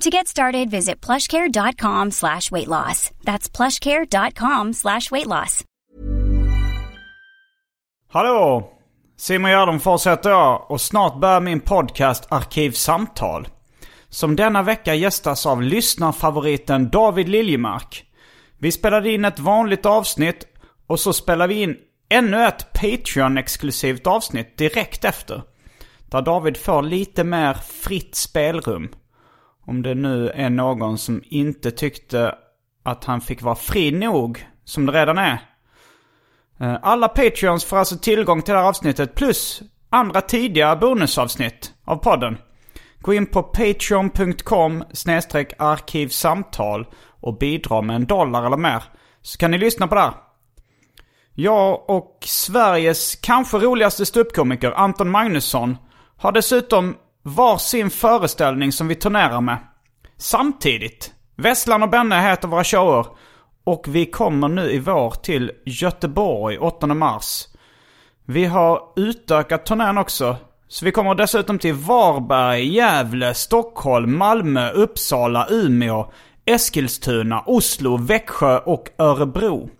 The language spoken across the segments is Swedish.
To get started, visit plushcare.com slash weight loss. That's plushcare.com slash weight loss. Hallå! Simon Gärdenfors heter jag och snart börjar min podcast Arkivsamtal. Som denna vecka gästas av lyssnarfavoriten David Liljemark. Vi spelade in ett vanligt avsnitt och så spelar vi in ännu ett Patreon-exklusivt avsnitt direkt efter. Där David får lite mer fritt spelrum. Om det nu är någon som inte tyckte att han fick vara fri nog, som det redan är. Eh, alla Patreons får alltså tillgång till det här avsnittet plus andra tidiga bonusavsnitt av podden. Gå in på patreon.com arkivsamtal och bidra med en dollar eller mer. Så kan ni lyssna på det här. Jag och Sveriges kanske roligaste ståuppkomiker Anton Magnusson har dessutom varsin föreställning som vi turnerar med. Samtidigt. Vesslan och Benne heter våra shower. Och vi kommer nu i vår till Göteborg 8 mars. Vi har utökat turnén också. Så vi kommer dessutom till Varberg, Gävle, Stockholm, Malmö, Uppsala, Umeå, Eskilstuna, Oslo, Växjö och Örebro.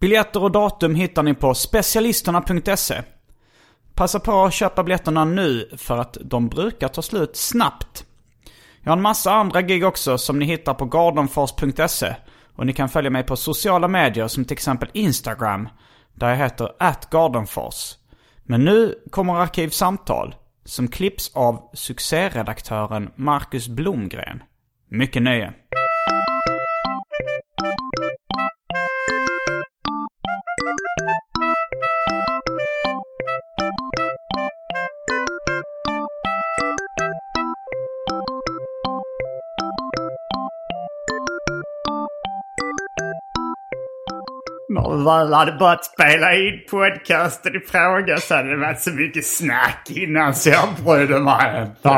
Biljetter och datum hittar ni på specialisterna.se. Passa på att köpa biljetterna nu för att de brukar ta slut snabbt. Jag har en massa andra gig också som ni hittar på gardenfors.se. Och ni kan följa mig på sociala medier som till exempel Instagram. Där jag heter atgardenfors. Men nu kommer Arkivsamtal. Som klipps av succéredaktören Marcus Blomgren. Mycket nöje. När vi väl hade börjat spela in podcasten i fråga så hade det varit så mycket snack innan så jag brydde mig inte.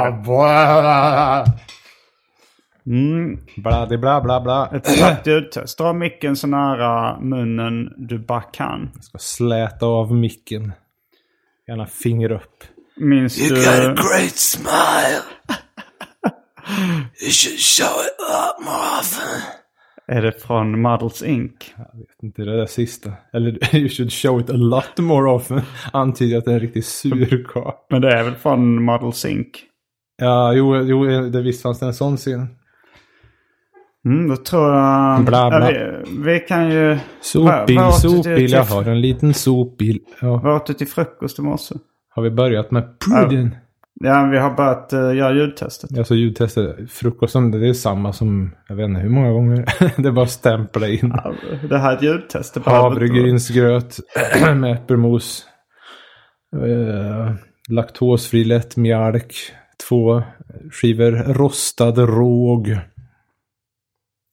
Bla, det bla, bla, bla. Ett snabbt ljudtest. Dra micken så nära munnen du bara kan. Jag ska släta av micken. Gärna finger upp. Minns You du... got a great smile. you should show it a lot more often. Är det från Models Inc? Inte det där sista. Eller you should show it a lot more often. Antyder att det är en riktigt sur karl. Men det är väl från Models Inc? Ja, jo, jo, det visst fanns det en sån scen. Mm, då tror jag... Bla, bla. Ja, vi, vi kan ju... Sopbil, sopbil, jag har en liten sopbil. Ja. Vad åt du till frukost i morse? Har vi börjat med pudding? Ja, vi har börjat uh, göra ljudtestet. Alltså ljudtester, frukosten, det är samma som, jag vet inte hur många gånger. det är bara att stämpla in. Ja, Det här är ett ljudtest. Havregrynsgröt med äppelmos. Eh, laktosfri lättmjölk. Två skivor rostad råg.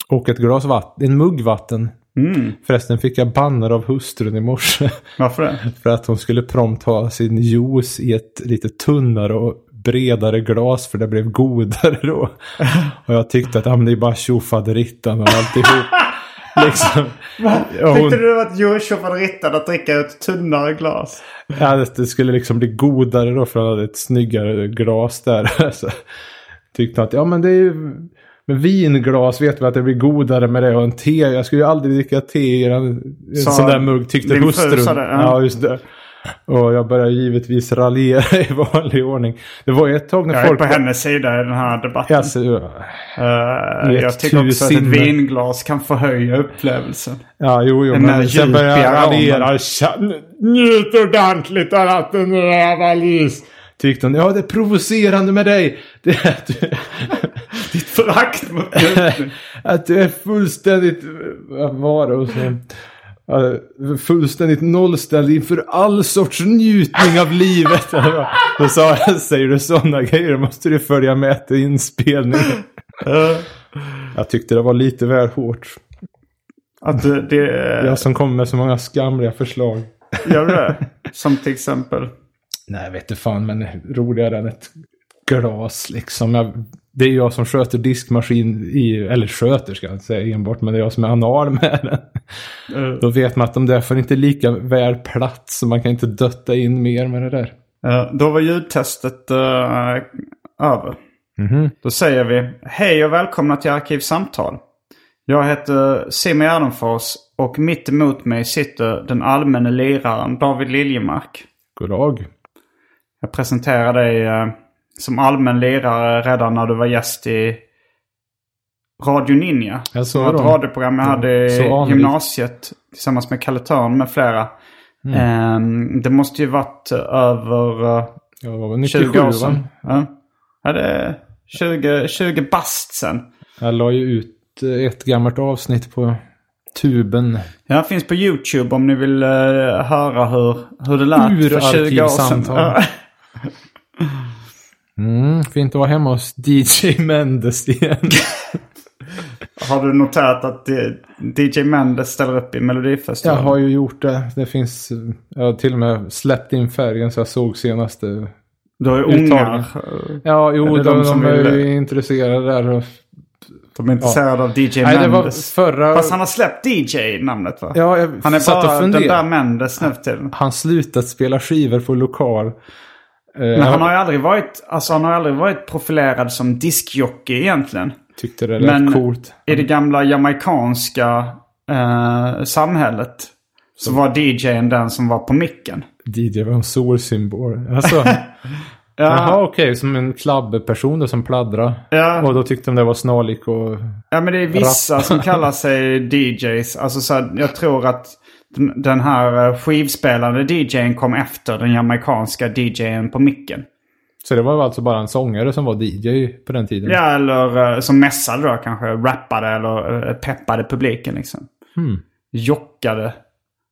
Och ett glas vatten, en mugg vatten. Mm. Förresten fick jag bannor av hustrun i morse. Varför det? För att hon skulle prompt ha sin juice i ett lite tunnare och bredare glas för det blev godare då. Och jag tyckte att ah, det är bara tjofaderittan och alltihop. liksom. Och hon, Tyckte du det var ett djurtjofaderittan att dricka ett tunnare glas? ja, det, skulle liksom bli godare då för att hade ett snyggare glas där. Så, tyckte att ja men det är ju med vinglas vet vi att det blir godare med det och en te. Jag skulle ju aldrig dricka te i en, en Sa sån där mugg tyckte hustrun. ja. ja. just det. Och jag började givetvis raljera i vanlig ordning. Det var ju ett tag när Jag är folk... på hennes sida i den här debatten. Alltså, ett jag tycker också att ett vinglas kan förhöja upplevelsen. ja, jo, jo. Den Men sen började jag raljera. "Tja- Njut ordentligt av att den är valis. Tyckte hon. Ja, det är provocerande med dig. Det är att du, förakt mot njutning. att du är fullständigt... Vad var det? Fullständigt nollställd inför all sorts njutning av livet. Då sa jag, säger du sådana grejer då måste du följa med till inspelningen. Jag tyckte det var lite väl hårt. Att det, det Jag som kommer med så många skamliga förslag. gör det. Som till exempel. Nej, vet du fan, men roligare än ett glas liksom. Jag, det är jag som sköter diskmaskin i, eller sköter ska jag inte säga enbart, men det är jag som är anal med den. Då vet man att de där får inte lika väl plats, så man kan inte dötta in mer med det där. Eh, då var ljudtestet eh, över. Mhm. Då säger vi hej och välkomna till Arkivsamtal. Jag heter Simon Gärdenfors och mitt emot mig sitter den allmänne liraren David Liljemark. God dag. Jag presenterade dig eh, som allmän lirare redan när du var gäst i Radio Ninja. Jag såg ett radioprogram jag hade i gymnasiet tillsammans med Kalle Törn med flera. Mm. Eh, det måste ju varit över... eh, väl 20 97 år sedan. Ja. ja, det är 20, 20 bast sen. Jag la ju ut eh, ett gammalt avsnitt på tuben. Ja, finns på YouTube om ni vill eh, höra hur, hur det lät Ur för 20 år sedan. Ja. Mm, fint att vara hemma hos DJ Mendes igen. Har du noterat att DJ Mendes ställer upp i Jag Melodifestivalen? har ju gjort det. Det finns... Jag har till och med släppt in färgen så jag såg senaste... Du har ju ungar. Ja, jo, de, de de, som är ju intresserade där. Och... De är intresserade av DJ Nej, det var Mendes. förra... Fast han har släppt DJ-namnet va? Ja, jag Han är bara den där Mendes nu tiden. Han slutat spela skivor på lokal. Eh, Men han har ju aldrig varit, alltså han har aldrig varit profilerad som diskjockey egentligen. tyckte det lät Men coolt. i det gamla jamaicanska eh, samhället så var DJn den som var på micken. DJ var en solsymbol. Alltså, Ja, Jaha, okej. Som en klubbperson som pladdra. ja, Och då tyckte de det var snarlik och... ja, men det är vissa som kallar sig DJs. Alltså så här, jag tror att den, här eh, skivspelande DJn kom efter den jamaicanska DJn på micken. Så det var alltså bara en sångare som var DJ på den tiden? Ja, eller eh, som mässade då kanske. Rappade eller eh, peppade publiken liksom. Hmm. Jockade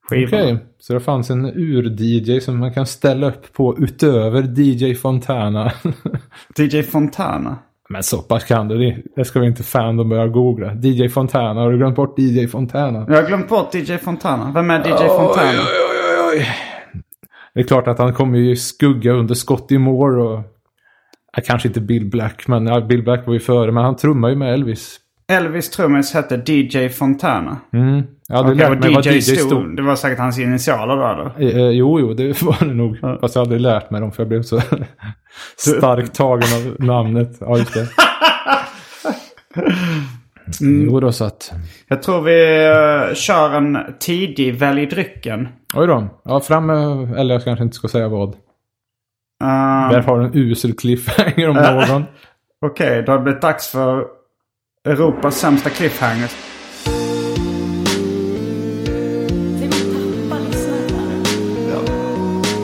skivorna. Okej, så det fanns en ur-DJ som man kan ställa upp på utöver DJ Fontana. DJ Fontana. Men så pass kan du det. Det ska vi inte fan de börja googla. DJ Fontana, har du glömt bort DJ Fontana? Jag har glömt bort DJ Fontana. Vem är DJ Fontana? Oj, oj, oj, oj. Det är klart att han kommer ju skugga under Scotty Moore och... Kanske inte Bill Black, men ja, Bill Black var ju före. Men han trummar ju med Elvis. Elvis trummis hette DJ Fontana. Mm. Hade Okej, lärt och mig vad DJ DJ stod. stod. Det var säkert hans initialer då eller? Eh, eh, jo, jo, det var det nog. Fast jag hade lärt mig dem för jag blev så starkt tagen av namnet. Ja, just det. Mm. Jo då, så att... Jag tror vi uh, kör en tidig välj drycken. Oj då. Ja, fram med... Eller jag kanske inte ska säga vad. Uh, Där har du en usel cliffhanger om någon. Okej, då har det blivit dags för Europas sämsta cliffhanger.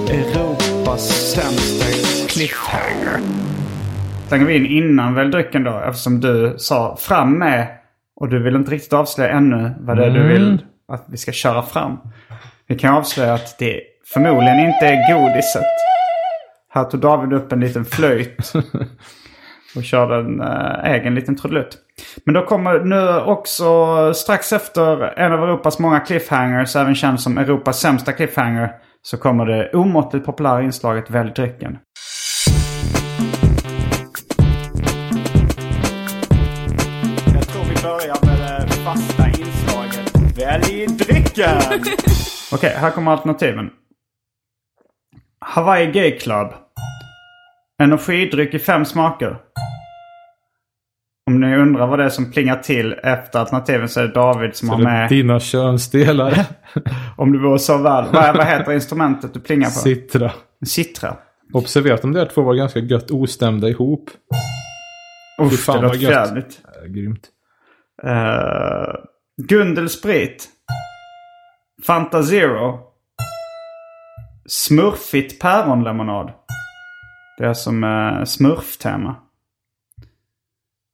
Europas sämsta cliffhanger. Slänger vi in innan väl drycken då? Eftersom du sa fram med. Och du vill inte riktigt avslöja ännu vad det är du vill att vi ska köra fram. Vi kan avslöja att det förmodligen inte är godiset. Här tog David upp en liten flöjt. Och körde en äh, egen liten trudelutt. Men då kommer nu också strax efter en av Europas många cliffhangers, även känd som Europas sämsta cliffhanger, så kommer det omåttligt populära inslaget Välj drycken. Jag tror vi börjar med det fasta inslaget Välj drycken! Okej, här kommer alternativen. Hawaii Gay Club. Energidryck i fem smaker. Om ni undrar vad det är som plingar till efter alternativen så är det David som har Det är med... dina könsdelar. Om du vore så väl. Vad, vad heter instrumentet du plingar på? Sittra. Citra. Observera att de där två var ganska gött ostämda ihop. Usch, fan, det låter gött. jävligt. Äh, grymt. Uh, Gundelsprit. Fanta Zero. Smurfigt päronlemonad. Det är som uh, smurftema.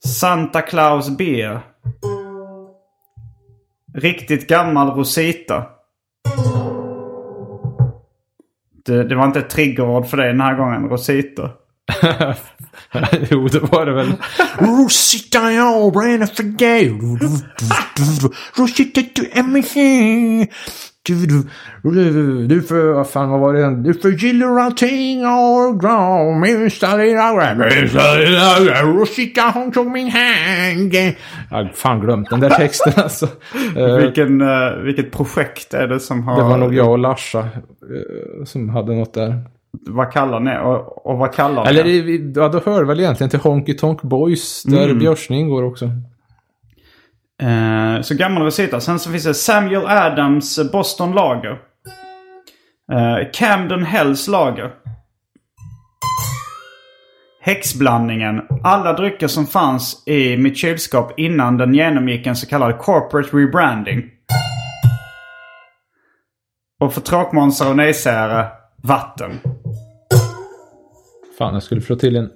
Santa Claus Beer. Riktigt gammal Rosita. Det, det var inte ett triggerord för dig den här gången, Rosita. jo, det var det väl. Rosita, jag bränner för dig. Rosita, du är min. Du, du, du, du för, vad fan vad var det? Du förgyller allting och drar minsta lilla Rosita, hon tog min hand. Jag har fan glömt den där texten alltså. Eh, Vilken, eh, vilket projekt är det som har... det var nog jag och Larsa eh, som hade något där. Vad kallar ni och, och vad kallar ni? Eller det- ja, då hör det väl egentligen till Honky Tonk Boys. Där Mm. Björsning ingår också. Eh, så gammal recita. Sen så finns det Samuel Adams Boston Lager. Eh, Camden Hells Lager. Häxblandningen. Alla drycker som fanns i mitt kylskåp innan den genomgick en så kallad corporate rebranding. Och för tråkmånsar och nejsägare, vatten. Fan, jag skulle få till en...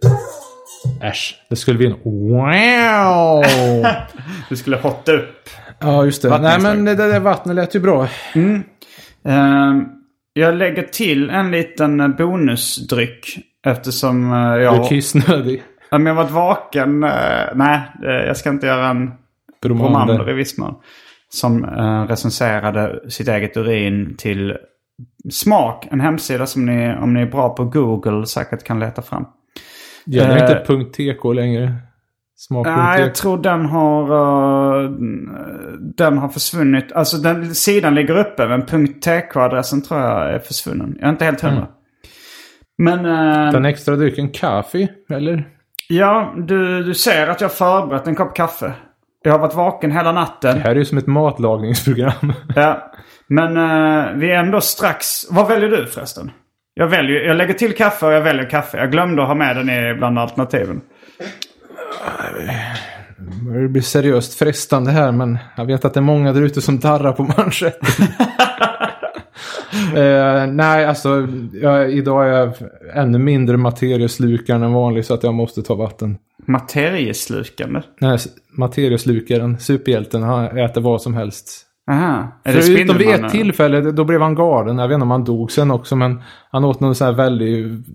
Äsch, det skulle bli en... Wow! Du skulle hotta upp. ja, just det. Nej, men det där vattnet lät ju bra. Eh, jag lägger till en liten eh, bonusdryck. Eftersom eh, Du jag... är kissnödig. Om jag varit vaken... eh, nej, jag ska inte göra en. Bromander i viss mån. Som uh, recenserade sitt eget urin till Smak. En hemsida som ni, om ni är bra på Google, säkert kan leta fram. Gäller Eh, inte .tk längre? Smak.tk. Nej, jag tror den har, eh, den har försvunnit. Alltså den sidan ligger uppe men .tk-adressen tror jag är försvunnen. Jag är inte helt hundra. Men... eh, Den extra drycken kaffe, eller? Ja, du, du ser att jag har förberett en kopp kaffe. Jag har varit vaken hela natten. Det här är ju som ett matlagningsprogram. Ja. Men eh, vi är ändå strax... Vad väljer du förresten? Jag, väljer, jag lägger till kaffe och jag väljer kaffe. Jag glömde att ha med den i bland alternativen. Det blir seriöst frestande här, men jag vet att det är många där ute som darrar på manschetten. eh, nej, alltså jag, idag är jag ännu mindre materieslukaren än vanligt så att jag måste ta vatten. Materieslukande. Nej, materieslukaren, superhjälten, han äter vad som helst. Aha. Är det Förutom vid ett Spindelmannen? tillfälle, då blev han galen. Jag vet inte om han dog sen också, men han åt någon sån här väldigt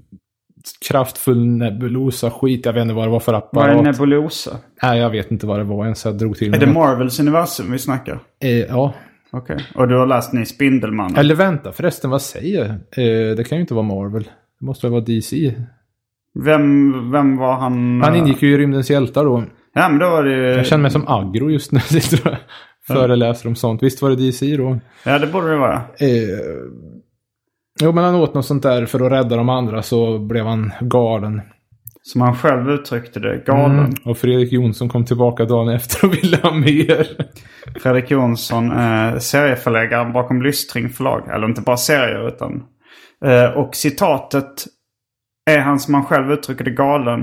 kraftfull nebulosa skit. Jag vet inte vad det var för Vad är apparat. nebulosa? Nej, jag vet inte vad det var ens. Jag drog till Är det det. Marvels universum vi snackar? Eh, ja. Okej. Och du har läst ni Spindelmannen? Eller vänta förresten, vad säger jag? Eh, det kan ju inte vara Marvel. Det måste väl vara DC. Vem, vem var han? Han eh, ingick ju i Rymdens hjältar då. Ja, men då var det ju... Jag känner mig som aggro just nu. Föreläser om sånt. Visst var det DC då? Ja, det borde det vara. Eh, jo, men han åt något sånt där för att rädda de andra så blev han galen. Som han själv uttryckte det. Galen. Mm. Och Fredrik Jonsson kom tillbaka dagen efter och ville ha mer. Fredrik Jonsson, eh, serieförläggaren bakom Lystring förlag. Eller inte bara serier utan... Eh, och citatet är han som han själv uttrycker det galen.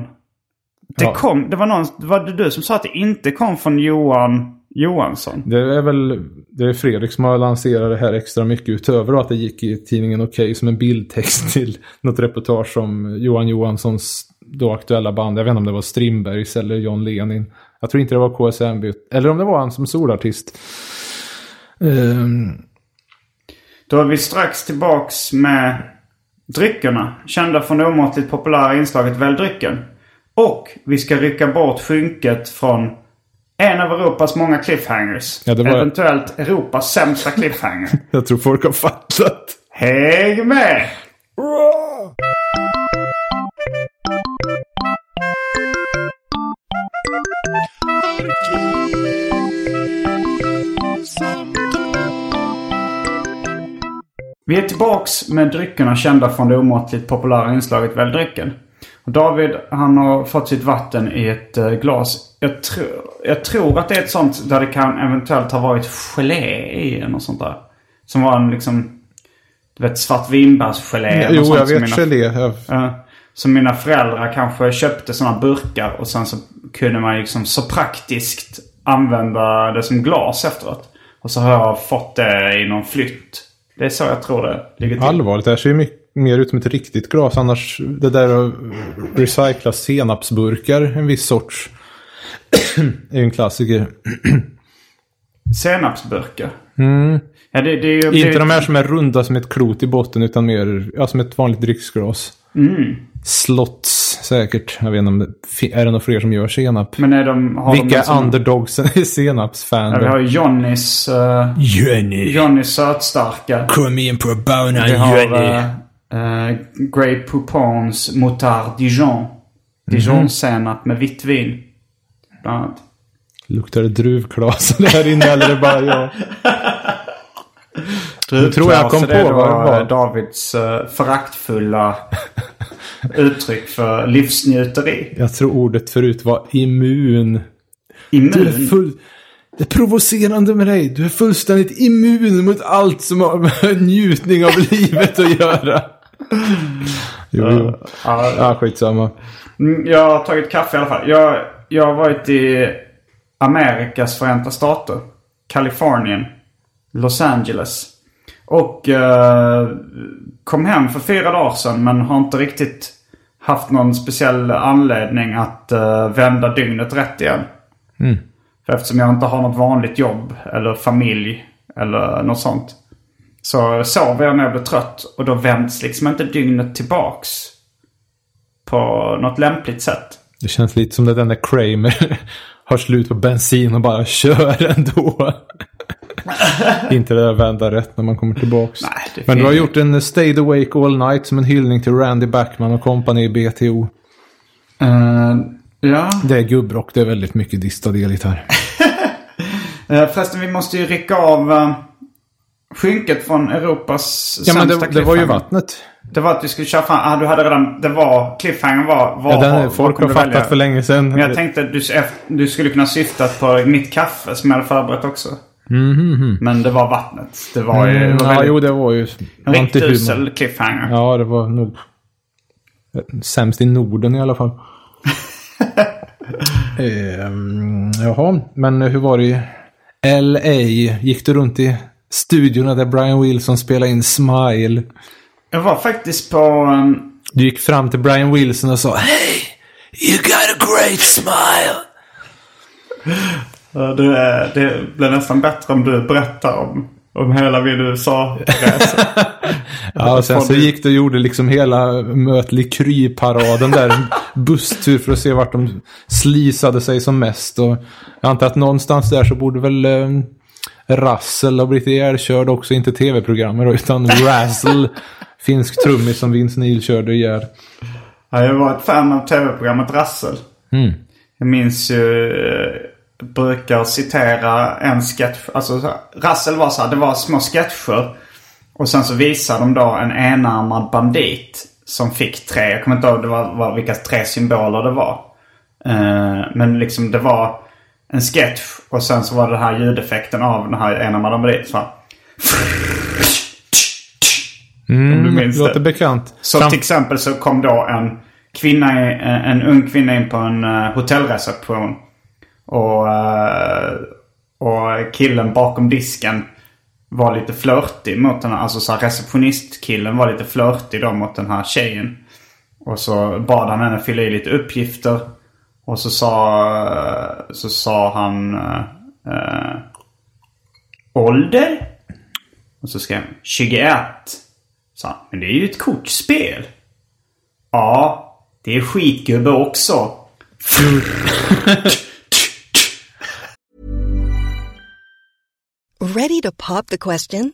Det Ja. kom, det var någon, var det du som sa att det inte kom från Johan Johansson? Det är väl det är Fredrik som har lanserat det här extra mycket utöver att det gick i tidningen Okej som en bildtext till något reportage om Johan Johanssons då aktuella band. Jag vet inte om det var Strindbergs eller John Lenin. Jag tror inte det var KSMB. Eller om det var han som solartist. Ehm, Då är vi strax tillbaks med dryckerna. Kända från det omåttligt populära inslaget Välj drycken. Och vi ska rycka bort skynket från en av Europas många cliffhangers. Ja, var- Eventuellt Europas sämsta cliffhanger. jag tror folk har fattat. Häng med! Vi är tillbaks med dryckerna kända från det omåttligt populära inslaget Välj drycken. David han har fått sitt vatten i ett eh, glas. Jag, tr jag tror att det är ett sånt där det kan eventuellt ha varit gelé i eller något sånt där. Som var en liksom, du vet eller något Jo, sånt jag som vet mina- gelé. Jag. Så mina föräldrar kanske köpte sådana burkar och sen så kunde man liksom så praktiskt använda det som glas efteråt. Och så har jag fått det i någon flytt. Det är så jag tror det ligger till. allvarligt, det här ser ju mycket mer ut som ett riktigt glas. Annars, det där att recycla senapsburkar, en viss sorts, är ju en klassiker. Senapsburkar. Ja, det, det det Inte de här som är runda som ett klot i botten, utan mer ja, som ett vanligt drycksglas. Slotts säkert. Jag vet inte om det är det några fler som gör senap. Men är de... Har Vilka de en sån- är underdogsen i senapsfan? Ja, vi har Johnnys... Uh, Jenny, Johnnys sötstarka. kom in på banan har uh, uh, Grey Poupons Motard Dijon. Dijon-senap med vitt vin. Bland annat. Luktar det druvklas där inne eller är det bara jag? Nu tror jag kom på det vad det var var. Davids uh, föraktfulla uttryck för livsnjuteri. Jag tror ordet förut var immun. Du är Immun. full... Det är provocerande med dig. Du är fullständigt immun mot allt som har med njutning av livet att göra. Jo, jo. Ja, Ja, skitsamma. Mm, Jag har tagit kaffe i alla fall. Jag, jag har varit i Amerikas förenta stater. Kalifornien. Los Angeles. Och eh, kom hem för fyra dagar sedan men har inte riktigt haft någon speciell anledning att eh, vända dygnet rätt igen. För eftersom jag inte har något vanligt jobb eller familj eller något sånt. Så sover jag när jag blir trött och då vänds liksom inte dygnet tillbaks på något lämpligt sätt. Det känns lite som det där när Kramer har slut på bensin och bara kör ändå. Inte det där vända rätt när man kommer tillbaks. Nej, Men du har gjort en Stayed Awake All Night som en hyllning till Randy Backman och kompani i BTO. Eh, ja. Det är gubbrock, det är väldigt mycket distad elgitarr. Uh, förresten, vi måste ju rycka av uh, skynket från Europas Ja men sämsta det, det var ju vattnet. Det var att vi skulle köra fram. Ah, du hade redan... Det var... Cliffhanger var... var Ja, den, var- folk har du välja? fattat för länge sedan. Men jag tänkte att du, du skulle kunna syfta på mitt kaffe som jag hade förberett också. Men det var vattnet. Det var ju... Det Mm, var ja, jo det var ju riktigt usel cliffhanger. Ja, det var nog sämst i Norden i alla fall. ehm, jaha, men hur var det i LA? Gick du runt i studiorna där Brian Wilson spelade in Smile? Jag var faktiskt på... Um, Du gick fram till Brian Wilson och sa Hey, you got a great smile. det, är- det blir nästan bättre om du berättar om, om hela min USA-resa. Ja, och sen så gick du och gjorde liksom hela Mötley Kry-paraden där. En busstur för att se vart de slisade sig som mest. Och jag antar att någonstans där så borde väl eh, Russell ha blivit ihjälkörd också. Inte tv-programmet utan Razzle. Finsk trummis som Vince Neil körde ihjäl. Ja, jag var ett fan av tv-programmet Rassel. Jag minns ju, eh, brukar citera en sketch. Alltså Rassel var så här, det var små sketcher. Och sen så visade de då en enarmad bandit. Som fick tre, jag kommer inte ihåg det var, var, vilka tre symboler det var. Eh, men liksom det var en sketch och sen så var det den här ljudeffekten av den här enarmade banditen. Så här. Om du minns Låter det. bekant. Så Fram- till exempel så kom då en kvinna, en ung kvinna in på en eh, hotellreception. Och, eh, och killen bakom disken var lite flörtig mot den här, alltså så här receptionistkillen var lite flörtig då mot den här tjejen. Och så bad han henne fylla i lite uppgifter. Och så sa, så sa han eh, eh ålder. Och så skrev han 21. Så han, men det är ju ett kortspel. Ja, det är skitgubbe också. Ready to pop the question?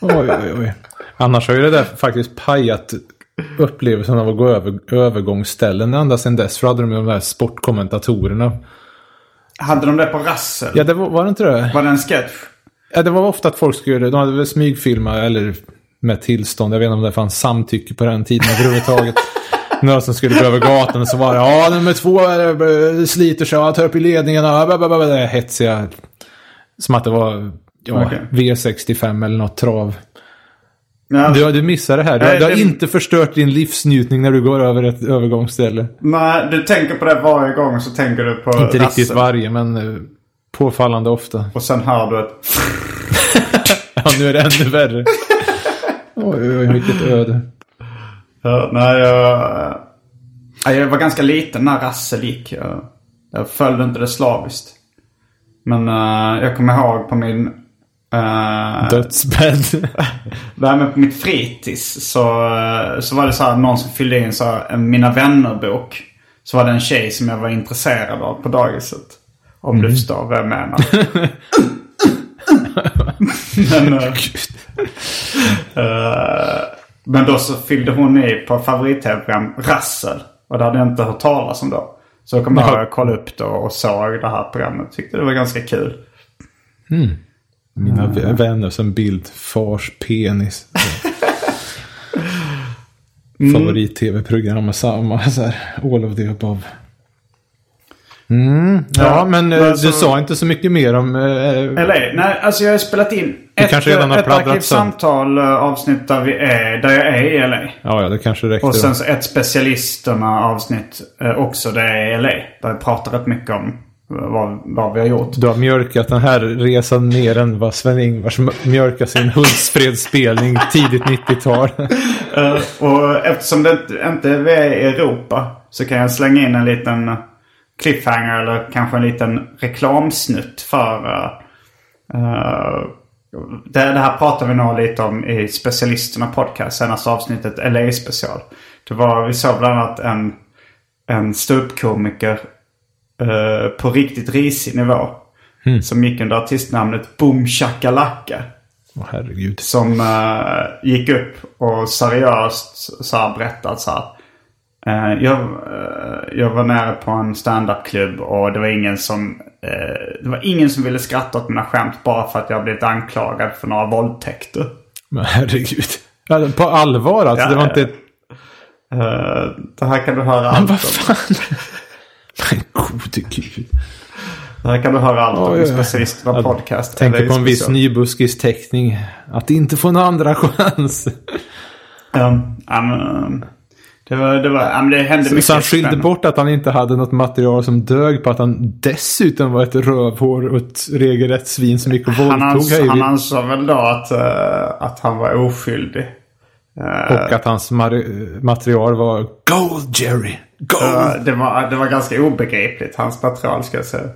Oj, oj, oj. Annars har ju det där faktiskt pajat upplevelsen av att gå över övergångsställen ända sedan dess. För hade de de där sportkommentatorerna. Hade de det på Rassel? Ja, det var, var det inte det? Var det en sketch? Ja, det var ofta att folk skulle, de hade väl smygfilma eller med tillstånd. Jag vet inte om det fanns samtycke på den tiden överhuvudtaget. Några som skulle gå över gatan och så var det ja nummer två eh, sliter sig, ja, tar upp i ledningarna, hetsiga. Som att det var ja, Okej. V65 eller något trav. Ja. Du, du missar det här. Du, Nej, du har det- inte förstört din livsnjutning när du går över ett övergångsställe. Nej, du tänker på det varje gång så tänker du på Inte riktigt Rassel. varje, men eh, påfallande ofta. Och sen hör du ett... Ja, nu är det ännu värre. Oj, oj, oj, vilket öde. Ja, nej, jag, ja, jag var ganska liten när Rassel gick. Jag, jag följde inte det slaviskt. Men eh, jag kommer ihåg på min... Uh, Dödsbädd. Nej, men på mitt fritids så, så var det så här någon som fyllde in så här, en Mina vänner-bok. Så var det en tjej som jag var intresserad av på dagiset. Om du förstår vad jag menar. men, eh, eh, men då så fyllde hon i på favorit-tv-program Rassel. Och det hade jag inte hört talas om då. Så jag kom jag kollade upp det och såg det här programmet. Tyckte det var ganska kul. Mina v- vänner som bild. Fars penis. Favorit-tv-program och samma. Så här, all of the above. Mm, ja, Ja, men eh, men du sa inte så mycket mer om... Eh, LA? Nej, alltså jag har spelat in ett, kanske redan har ett arkivsamtal eh, avsnitt där, vi är, där jag är i LA. ja, ja, det kanske räcker. Och sen så ett specialisterna avsnitt eh, också där jag är i LA. Där jag pratar rätt mycket om eh, vad, vad vi har gjort. Du har mjölkat den här resan mer än vad Sven-Ingvars mjölkar sin Hultsfredsspelning tidigt 90-tal. Eh, och eftersom det inte- är i Europa så kan jag slänga in en liten cliffhanger eller kanske en liten reklamsnutt för... eh, eh, det, det här pratar vi nog lite om i specialisterna podcast, senaste avsnittet LA special. Det var, vi såg bland annat en, en ståuppkomiker eh, på riktigt risig nivå. Som gick under artistnamnet Boom Shakalaka. Åh herregud. Som eh, gick upp och seriöst så här berättat så här. Eh, jag, eh, jag var nere på en standupklubb och det var ingen som eh, Det var ingen som ville skratta åt mina skämt bara för att jag blivit anklagad för några våldtäkter. Men herregud. På allvar alltså? Ja, det var inte... Eh, det här kan du höra Men allt vad om. Men gode gud. Här kan du höra allt om oj. specialisterna Jag podcast. Tänker på en viss nybuskis teckning. Att inte få en andra chans. Um, ja, men, um, det var, det var, ja, men det hände Så, mycket så han skyllde spännande. bort att han inte hade något material som dög på att han dessutom var ett rövhår och ett regelrätt svin som gick och Han, våldtog ans hej han ansåg väl då att, eh, att han var oskyldig. Eh, Och att hans material var Gold Jerry! Gold! eh, det, var, det var ganska obegripligt, hans material ska jag säga.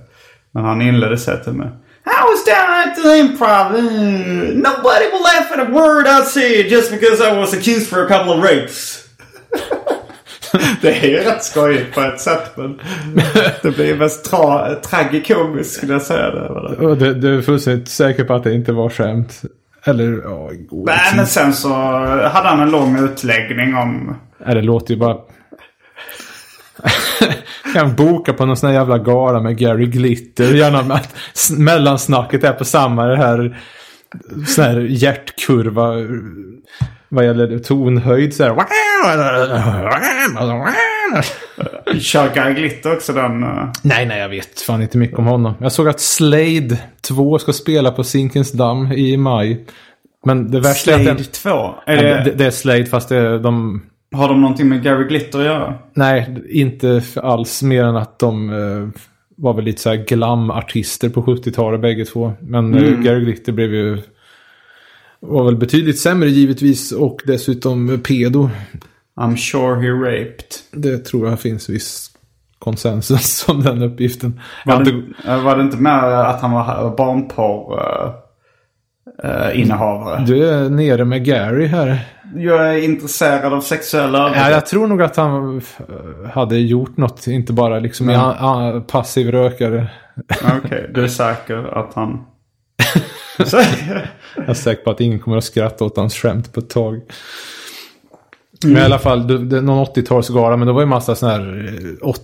Men han inledde till mig. I was down at the improv. Uh, nobody will laugh at a word I say just because I was accused for a couple of rapes. det är ju rätt skojigt på ett sätt men det blir mest tra- tragikomiskt skulle jag säga. Det, du, du är fullständigt säker på att det inte var skämt? Eller ja, god Nej, men sen så hade han en lång utläggning om... Nej, det låter ju bara... kan boka på någon sån här jävla gala med Gary Glitter. Gärna med att mellansnacket är på samma det här sån här hjärtkurva vad gäller tonhöjd så här. Kör Guy Glitter också den... eh, Nej, nej, jag vet fan inte mycket om honom. Jag såg att Slade 2 ska spela på Zinkensdamm i maj. Men det värsta är Slade att den, 2? Ja, Är det, det, det är Slade fast det är de... har de någonting med Gary Glitter att göra? Nej, inte alls mer än att de eh, var väl lite så här glam-artister på 70-talet bägge två. Men eh, Mm. Gary Glitter blev ju... Var väl betydligt sämre givetvis och dessutom pedo. I'm sure he raped. Det tror jag finns viss konsensus om den uppgiften. Var det, inte- eh, var det inte mer att han var barnporr eh, eh, innehavare? Du är nere med Gary här. Jag är intresserad av sexuella Ja, jag tror nog att han eh, hade gjort något, inte bara liksom a- a- passiv rökare. Okej, du är säker att han... Jag är säker på att ingen kommer att skratta åt hans skämt på ett tag. Men i alla fall, det, det, någon 80-talsgala, men det var ju massa sådana här eh, åt,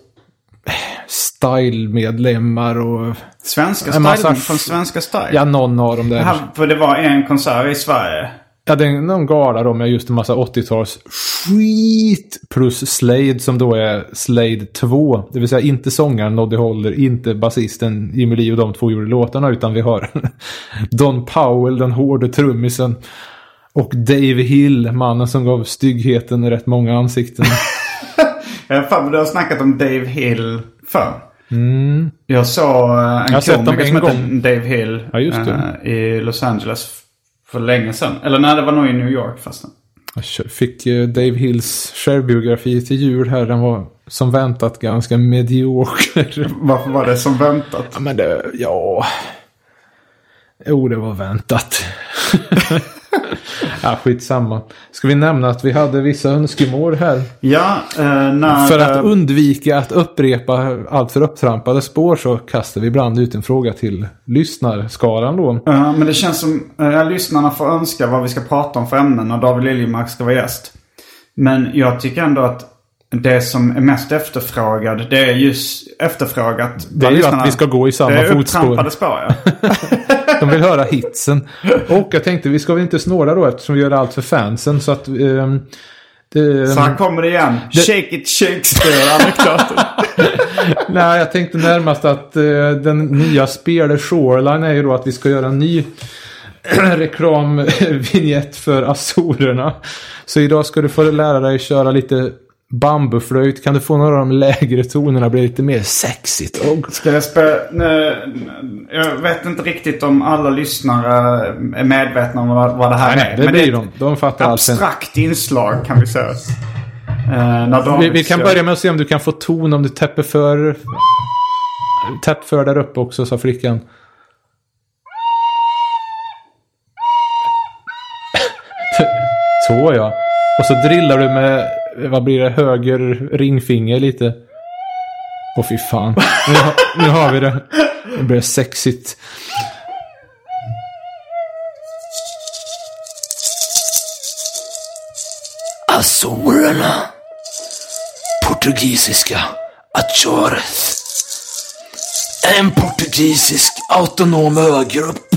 style-medlemmar och... svenska En style massa- från Svenska Style? Ja, någon av dem där. Här, för det var en konsert i Sverige. Ja, det är någon gala då med just en massa 80-tals skit plus Slade som då är Slade 2. Det vill säga inte sångaren Noddy Holder, inte basisten Jimmy Lee och de två gjorde låtarna utan vi har Don Powell, den hårde trummisen. Och Dave Hill, mannen som gav styggheten rätt många ansikten. För mig du har snackat om Dave Hill förr. Mm. Jag såg eh, en Jag komiker som gång. Dave Hill Ja, eh, i Los Angeles för länge sedan. Eller nej, det var nog i New York förresten. Jag fick eh, Dave Hills självbiografi till jul här. Den var som väntat ganska medioker. Varför var det som väntat? Ja, men det, ja... Jo, det var väntat. ja, skitsamma. Ska vi nämna att vi hade vissa önskemål här? Ja, eh, när... För att eh, undvika att upprepa allt för upptrampade spår så kastar vi ibland ut en fråga till lyssnarskaran då. Ja, men det känns som uh, lyssnarna får önska vad vi ska prata om för ämnen när David Liljemark ska vara gäst. Men jag tycker ändå att det som är mest efterfrågad, det är just efterfrågat. Det är ju att vi ska gå i samma det är fotspår. upptrampade spår, ja. De vill höra hitsen. Och jag tänkte, vi ska väl inte snåla då eftersom vi gör allt för fansen. Så att... ehm, det, Så här kommer igen. Det- Shake it Shakespeare-anekdoten. Nej, jag tänkte närmast att eh, den nya spelet Shoreline är ju då att vi ska göra en ny reklamvinjett för Azorerna. Så idag ska du få lära dig köra lite bambuflöjt. Kan du få några av de lägre tonerna bli lite mer sexigt? Och Ska jag spela... Jag vet inte riktigt om alla lyssnare är medvetna om vad, vad det här Nej, är. nej, det blir de. De fattar allt abstrakt inslag kan vi säga. De vi, vi kan börja med att se om du kan få ton om du täpper för... Täpp för där uppe också, sa flickan. Så ja. Och så drillar du med, vad blir det, höger ringfinger lite. Åh fy fan. Nu, har- nu har vi det. Det blir sexigt. Alltså, Azorerna. Portugisiska Achores. En portugisisk autonom ögrupp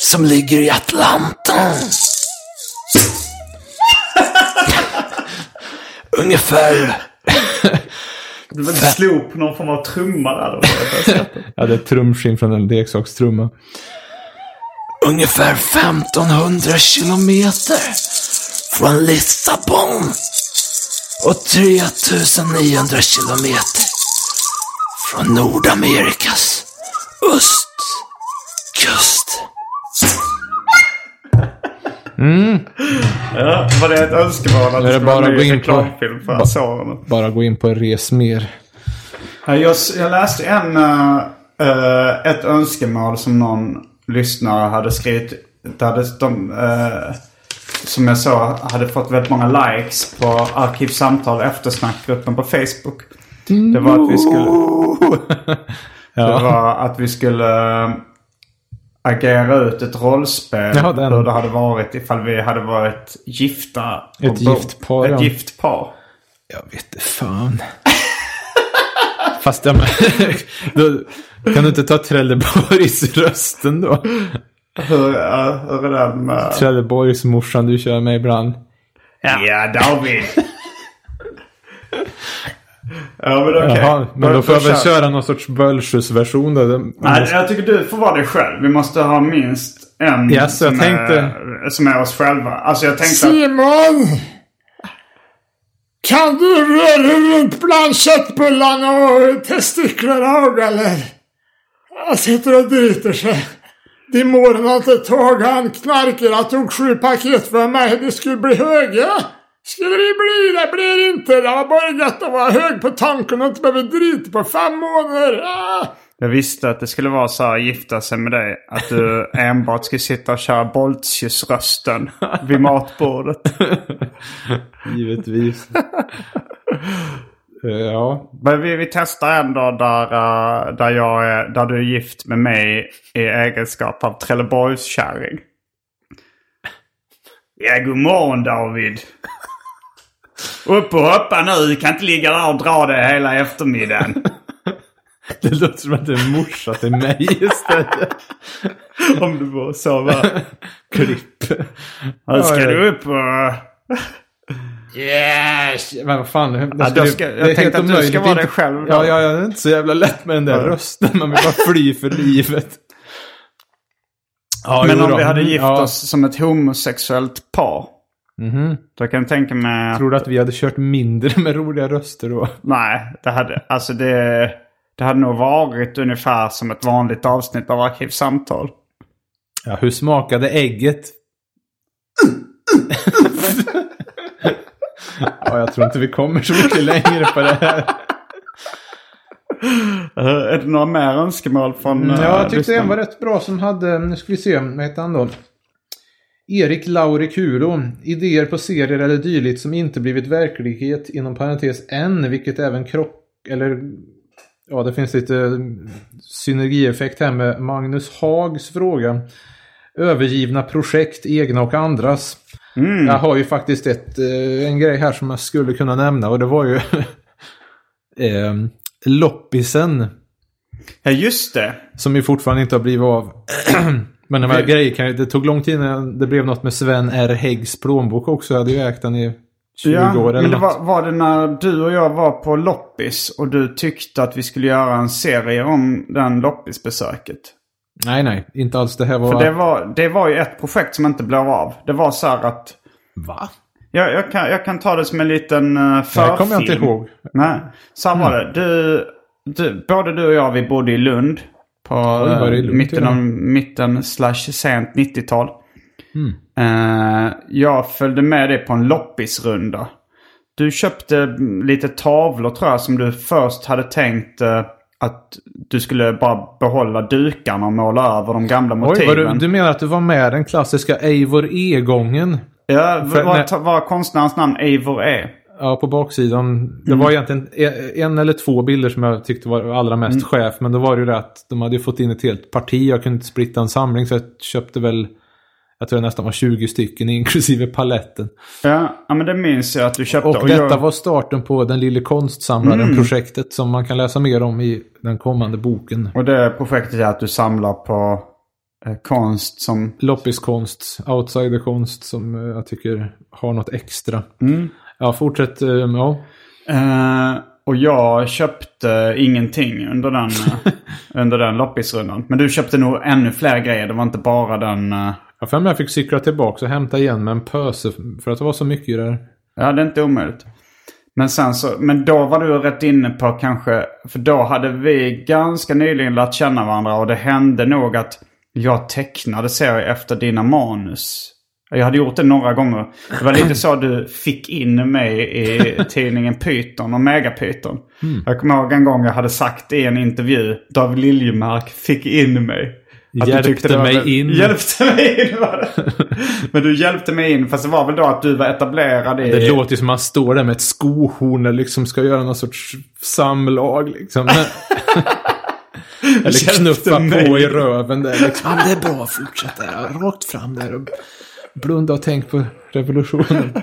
som ligger i Atlanten. Ungefär Du vill slå på någon form av trumma där. Då. Ja, det är trumskinn från en leksakstrumma. ungefär 1500 kilometer från Lissabon och 3900 kilometer från Nordamerikas östkust. Ja, var det ett önskemål att det det skulle vara bara en ny reklamfilm för Azorerna? Bara gå in på res mer. Ja, Jag, jag läste en, eh, ett önskemål som någon lyssnare hade skrivit. Det, de, eh, som jag sa, hade fått väldigt många likes på Arkivsamtal eftersnackgruppen på Facebook. Det var att vi skulle... Det Ja. var att vi skulle agera ut ett rollspel. Ja, den. Hur det hade varit ifall vi hade varit gifta. Ett gift par, Ett ja. gift par. Jag vet fan. Fast ja, men, då, kan du inte ta Trelleborgs rösten då? Hur, ja, hur är den med... Trelleborgs morsan du kör med ibland. Ja, David. ja, men okej. Jaha, men då får jag väl kör- köra någon sorts Bölsjus-version då. Nej, jag tycker du får vara dig själv. Vi måste ha minst en jag som, tänkte- är, som är oss själva. Alltså jag tänkte att... Simon! Kan du röra runt bland köttbullarna och testiklarna eller? Han sitter och driter sig. Din mor har inte tagit han knarkare tog sju paket för mig. Det skulle bli höga. Skulle det bli? Det blir inte. Det var bara gött att vara hög på tanken och inte behöva drita på fem månader. Ah. Jag visste att det skulle vara så här gifta sig med dig. Att du enbart skulle sitta och köra Boltius-rösten vid matbordet. Givetvis. Eh, ja. Men vi, vi testar ändå där, eh, där, jag är, där du är gift med mig i egenskap av Trelleborgskärring. Ja, god morgon David. Upp och hoppa nu. Du kan inte ligga där och dra det hela eftermiddagen. Det låter som att det är morsa till mig istället. Om du var så va? Klipp. Nu ska du upp och... Yes! Men vad fan. det Ja, skulle- jag ska- jag det tänkte att du ska vara dig själv då. Ja, ja, det är inte så jävla lätt med den där Ja. rösten. Man vill bara fly för livet. Ja, Men om då. vi hade gift Ja. oss som ett homosexuellt par. Mhm. Då kan jag tänka mig... Tror du att vi hade kört mindre med roliga röster då? Nej, det hade, alltså det, det hade nog varit ungefär som ett vanligt avsnitt av Arkivsamtal. Ja, hur smakade ägget? ja, jag tror inte vi kommer så mycket längre på det här. Eh, är det några mer önskemål från Mm, uh, ja, jag tyckte en var rätt bra som hade, nu ska vi se, vad heter han då? Erik Lauri Kulo. Idéer på serier eller dylikt som inte blivit verklighet inom parentes än, vilket även krock... Eller... Ja, det finns lite synergieffekt här med Magnus Hags fråga. Övergivna projekt, egna och andras. Mm. Jag har ju faktiskt ett, eh, en grej här som jag skulle kunna nämna och det var ju eh, loppisen. Ja, just det. Som ju fortfarande inte har blivit av. Men de här Vi- grejer kan ju, det tog lång tid innan det blev något med Sven R. Häggs plånbok också. Jag hade ju ägt den i 20 Ja, år eller men det var, var det när du och jag var på loppis och du tyckte att vi skulle göra en serie om den loppisbesöket? Nej, nej, inte alls. Det här var... För det var, det var ju ett projekt som inte blev av. Det var så här att... Va? Jag, jag, kan, jag kan ta det som en liten Det förfilm. här kommer jag inte ihåg. Nej, så här var det. Du, du, både du och jag, vi bodde i Lund. På Oj, var eh, mitten, av, mitten slash sent 90-tal. Mm. Eh, jag följde med dig på en loppisrunda. Du köpte lite tavlor tror jag som du först hade tänkt eh, att du skulle bara behålla dukarna och måla över de gamla Oj, motiven. var du, du menar att du var med den klassiska Eivor E-gången? Ja, vad, vad konstnärens namn Eivor är. Ja, på baksidan. Det Mm. var egentligen en eller två bilder som jag tyckte var allra mest Mm. chef. Men då var det ju det att de hade fått in ett helt parti. Jag kunde inte splitta en samling så jag köpte väl, jag tror det nästan var 20 stycken inklusive paletten. Ja, ja men det minns jag att du köpte. Och detta jag, var starten på den lille konstsamlaren-projektet som man kan läsa mer om i den kommande boken. och det projektet är att du samlar på eh, konst som... Loppiskonst, outsiderkonst som eh, jag tycker har något extra. Mm. Ja, fortsätt. eh, Ja. Eh, och jag köpte ingenting under den, eh, under den loppisrundan. Men du köpte nog ännu fler grejer. Det var inte bara den... eh, Jag för jag fick cykla tillbaka och hämta igen med en pöse för att det var så mycket här. Ja, det är inte omöjligt. Men sen så, men då var du rätt inne på kanske, för då hade vi ganska nyligen lärt känna varandra och det hände nog att jag tecknade serier efter dina manus. Jag hade gjort det några gånger. Det var lite så du fick in mig i tidningen Python och Megapython. Jag kommer ihåg en gång jag hade sagt i en intervju, David Liljemark fick in mig. Att du Hjälpte tyckte det var mig väl- in. Hjälpte mig in var det. Men du hjälpte mig in, fast det var väl då att du var etablerad i... Det låter ju som att man står där med ett skohorn och liksom ska göra någon sorts samlag liksom. Eller knuffa på i röven där liksom. Ja, det är bra, fortsätt där. Rakt fram där och blunda och tänk på revolutionen.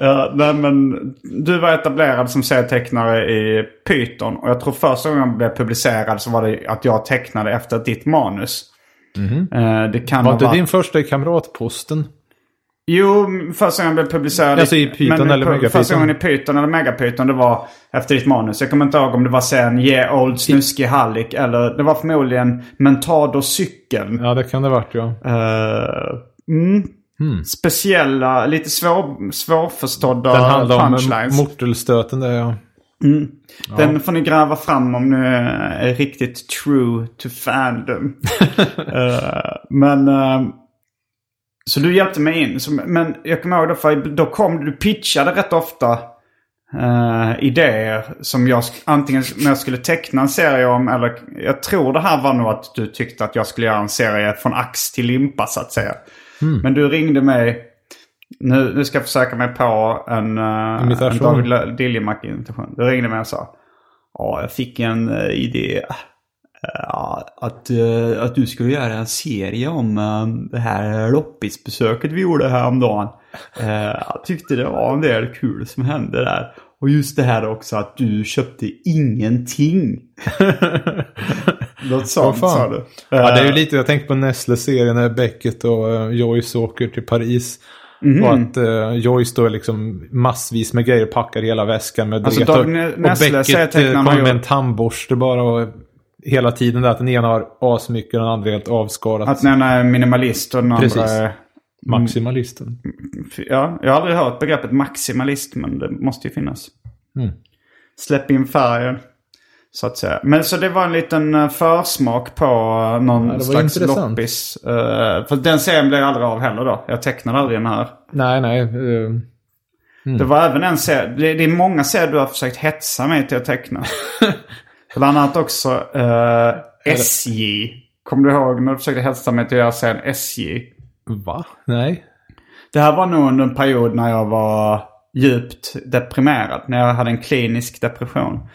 Ja, nej, men du var etablerad som serietecknare i Python. Och jag tror första gången jag blev publicerad så var det att jag tecknade efter ditt manus. Eh, Det kan. Var inte varit... din första i Kamratposten? Jo, första gången jag blev publicerad... Alltså i Python men eller Megapython? Första gången i Python eller Megapython det var efter ditt manus. Jag kommer inte ihåg om det var sen Ge Old Snuskig Hallick eller det var förmodligen Mentado cykeln. Ja, det kan det ha varit ja. Eh, mm. Speciella, lite svår, svårförstådda Den handlar om punchlines. mortelstöten där ja. Den får ni gräva fram om ni är riktigt true to fandom. Eh, men... eh, så du hjälpte mig in. Så, men jag kommer ihåg då, för då kom du pitchade rätt ofta eh, idéer som jag antingen när jag skulle teckna en serie om eller jag tror det här var nog att du tyckte att jag skulle göra en serie från ax till limpa så att säga. Men du ringde mig. Nu, nu ska jag försöka mig på en, en Imitation. David Liljemark-imitation. Du ringde mig och sa. Ja, jag fick en eh, idé. Ja, att, eh, att du skulle göra en serie om eh, det här loppisbesöket vi gjorde häromdagen. Jag tyckte det var en del kul som hände där. Och just det här också att du köpte ingenting. Något sånt sa du. Ja, det är ju Eh, lite, jag tänker på Nestle-serien när Beckett och uh, Joyce åker till Paris. Mhm. Och att uh, Joyce då är liksom massvis med grejer packar hela väskan med Alltså. Dag och, Ne- och Nestle Beckett kommer med en tandborste bara och hela tiden där att den ena har asmycket och den andra är helt avskalat. Att den ena är minimalist och den Precis. andra är... Maximalisten. Ja, jag har aldrig hört begreppet maximalist men det måste ju finnas. Mm. Släpp in färgen. Så att säga. Men så det var en liten eh, försmak på eh, någon Ja, slags intressant. loppis. Eh, för den serien blev aldrig av heller då. Jag tecknade aldrig den här. Nej, nej. uh, Det var även en serie. Det, det är många serier du har försökt hetsa mig till att teckna. Bland annat också eh, SJ. Kommer du ihåg när du försökte hetsa mig till att göra serien SJ? va? Nej. Det här var nog under en period när jag var djupt deprimerad. När jag hade en klinisk depression.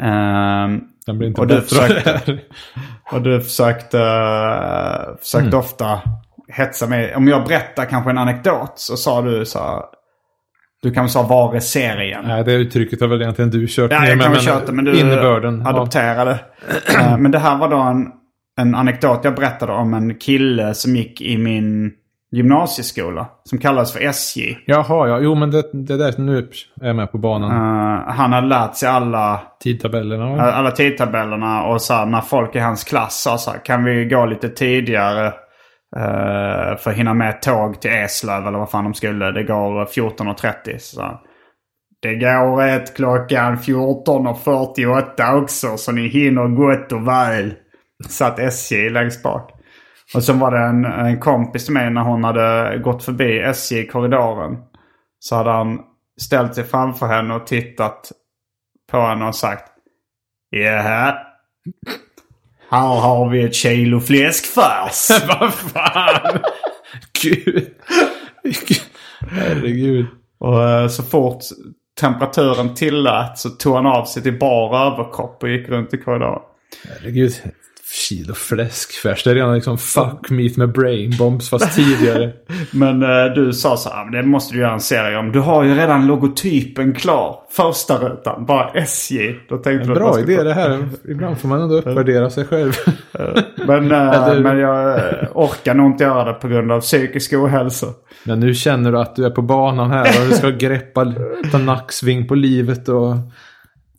Ehm, Den blir inte och, du bättre det försökte, och du försökte, eh, försökte Mm. ofta hetsa mig. Om jag berättar kanske en anekdot så sa du så här, Du kanske sa var är serien? Nej, det uttrycket har väl egentligen du kört Ja, ner jag kan men köra det, men du innebörden. ja. adopterade. Eh, men det här var då en, en anekdot jag berättade om en kille som gick i min gymnasieskola. Som kallades för SJ. Jaha, ja. Jo, men det, det där nu är med på banan. Eh, han hade lärt sig alla, Tidtabellerna. alla tidtabellerna och så här, när folk i hans klass sa så här, kan vi gå lite tidigare eh, för att hinna med tåg till Eslöv eller vad fan de skulle. Det går 14.30. Så här, det går ett klockan 14.48 också så ni hinner gott och väl. Satt SJ längst bak. Och så var det en, en kompis till mig när hon hade gått förbi SJ i korridoren. Så hade han ställt sig framför henne och tittat på henne och sagt Jaha. Här har vi ett kilo fläskfärs. Vad fan! Gud. Herregud. och eh, så fort temperaturen tillät så tog han av sig till bar överkropp och gick runt i korridoren. Herregud. Kilo fläskfärs. Det är redan liksom fuck meat med brain bombs fast tidigare. Men eh, du sa så här, "Men det måste du göra en serie om. Du har ju redan logotypen klar. Första rutan, bara SJ. Då tänkte man Bra idé det här. Ibland får man ändå uppvärdera sig själv. Men, eh, men jag eh, orkar nog inte göra det på grund av psykisk ohälsa. Men nu känner du att du är på banan här och du ska greppa, ta nacksving på livet och...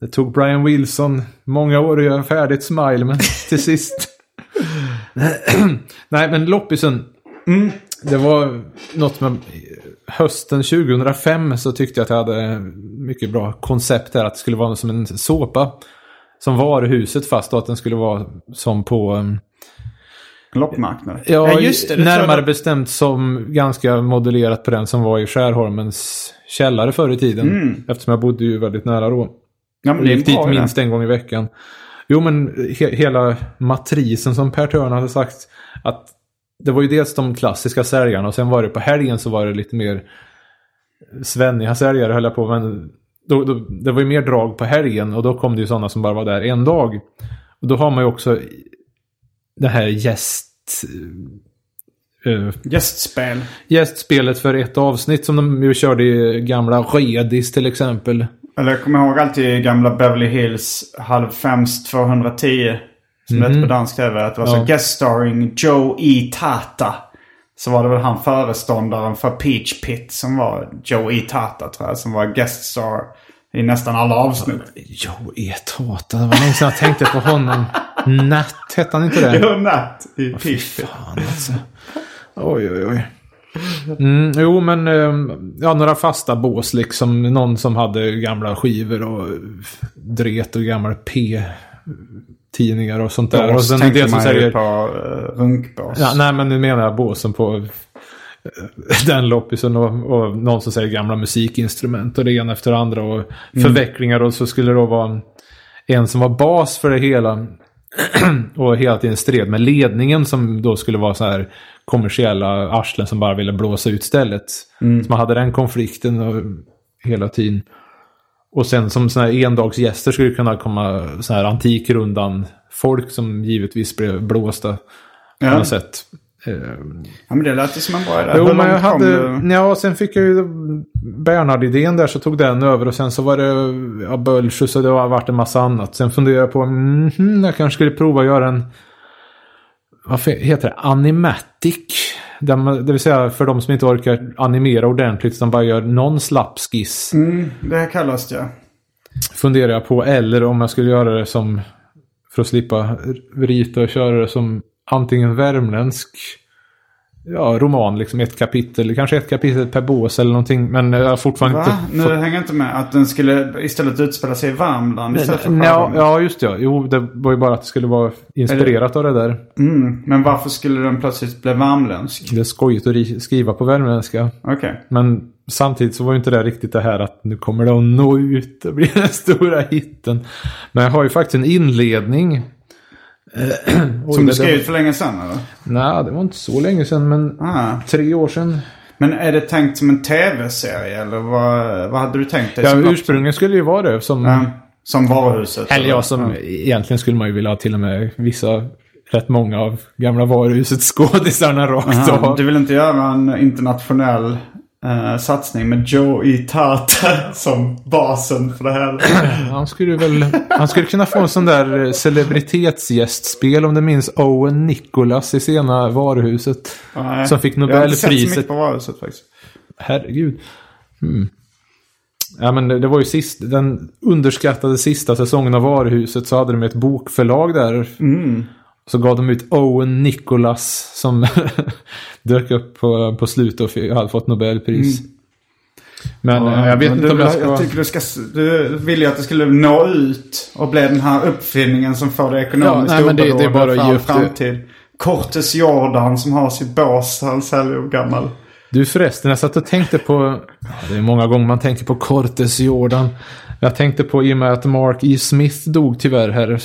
Det tog Brian Wilson många år att göra färdigt Smile, men till sist... Nej, men loppisen. Det var något med hösten 2005 så tyckte jag att jag hade mycket bra koncept där. Att det skulle vara som en såpa. Som varuhuset fast och att den skulle vara som på... um, Loppmarknad. Ja, just det. det närmare jag- bestämt som ganska modellerat på den som var i Skärholmens källare förr i tiden. Eftersom jag bodde ju väldigt nära då. Ja, men det gick dit minst en gång i veckan. Jo, men he hela matrisen som Per Törn hade sagt. Att det var ju dels de klassiska säljarna och sen var det på helgen så var det lite mer svenniga säljare höll jag på. Men då, då, det var ju mer drag på helgen och då kom det ju sådana som bara var där en dag. Och då har man ju också det här gäst... eh, Gästspel. gästspelet för ett avsnitt som de ju körde i gamla Redis till exempel. Eller jag kommer ihåg alltid gamla Beverly Hills halv fems 210. Som det hette på dansk tv. Att det var så Ja. guest starring Joe E. Tata. Så var det väl han föreståndaren för Peach Pit som var Joe E. Tata tror jag. Som var guest star i nästan alla avsnitt. Jo, E-Tata. Det var länge sedan jag tänkte på honom. Nat, hette han inte det? Jo, Nat i Peach Pit. Fan alltså. Oj, oj, oj. Mm, jo, men eh, ja, några fasta bås liksom. Någon som hade gamla skivor och dret och gamla P-tidningar och sånt där. och Bås sen tänker det som man ju säger... på uh, runkbås. Ja, nej, men nu menar jag båsen på eh, den loppisen och, och någon som säger gamla musikinstrument och det ena efter det andra och förvecklingar och så skulle det då vara en, en som var bas för det hela och hela tiden stred med ledningen som då skulle vara så här kommersiella arslen som bara ville blåsa ut stället. Så man hade den konflikten och, hela tiden. Och sen som sådana här endagsgäster skulle kunna komma så här antikrundan folk som givetvis blev blåsta på Ja. något sätt. Eh, Ja, men det lät ju som en bra idé. Jo, men jag hade... du? Ja, sen fick jag ju Bernhard-idén där så tog den över och sen så var det ja, Bölsjus och det har varit en massa annat. Sen funderade jag på mm, jag kanske skulle prova att göra en vad heter det? Animatic. Där man, det vill säga för de som inte orkar animera ordentligt utan bara gör någon slapp skiss. Mm, det kallas det. Funderar jag på. Eller om jag skulle göra det som för att slippa rita och köra det som antingen värmländsk ja, roman, liksom ett kapitel, kanske ett kapitel per bås eller någonting. Men jag har fortfarande Va? inte Nu fått... hänger jag inte med. Att den skulle istället utspela sig i Värmland istället för Ja, ja, just det. Jo, det var ju bara att det skulle vara inspirerat av det där. Mm, men varför skulle den plötsligt bli värmländsk? Det är skojigt att ri- skriva på värmländska. Okej. Men samtidigt så var ju inte det riktigt det här att nu kommer det att nå ut och bli den stora hitten. Men jag har ju faktiskt en inledning. Oj, Som du det- skrev för länge sedan eller? Nej, det var inte så länge sedan, men Ah. tre år sedan. Men är det tänkt som en tv-serie eller vad, vad hade du tänkt dig? Ja, ursprungligen skulle ju vara det som... Ja, som varuhuset? Eller ja, som egentligen skulle man ju vilja ha till och med vissa, rätt många av gamla varuhuset skådisarna rakt av. du vill inte göra en internationell eh, satsning med Joe E. Tata som basen för det här? Han skulle väl, han skulle kunna få en sån där eh, celebritetsgästspel om du minns Owen Nicholas i sena varuhuset. Nej, Som fick Jag har inte sett så Nobelpriset. mycket på varuhuset faktiskt. Herregud. Mm. Ja men det, det var ju sist, den underskattade sista säsongen av Varuhuset så hade de ett bokförlag där. Så gav de ut Owen Nicholas som dök upp på, på slutet och hade fått Nobelpris. Men eh, jag vet Men inte du, om jag ska... Jag tycker du ska... Du vill ju att det skulle nå ut och bli den här uppfinningen som får det ekonomiskt Ja, nej, men det- det är bara det. framtid. Cortes Jordan som har sitt bås, han säljer gammal. Du förresten, jag satt och tänkte på... Ja, det är många gånger man tänker på Cortes Jordan. Jag tänkte på i och med att Mark E. Smith dog tyvärr här.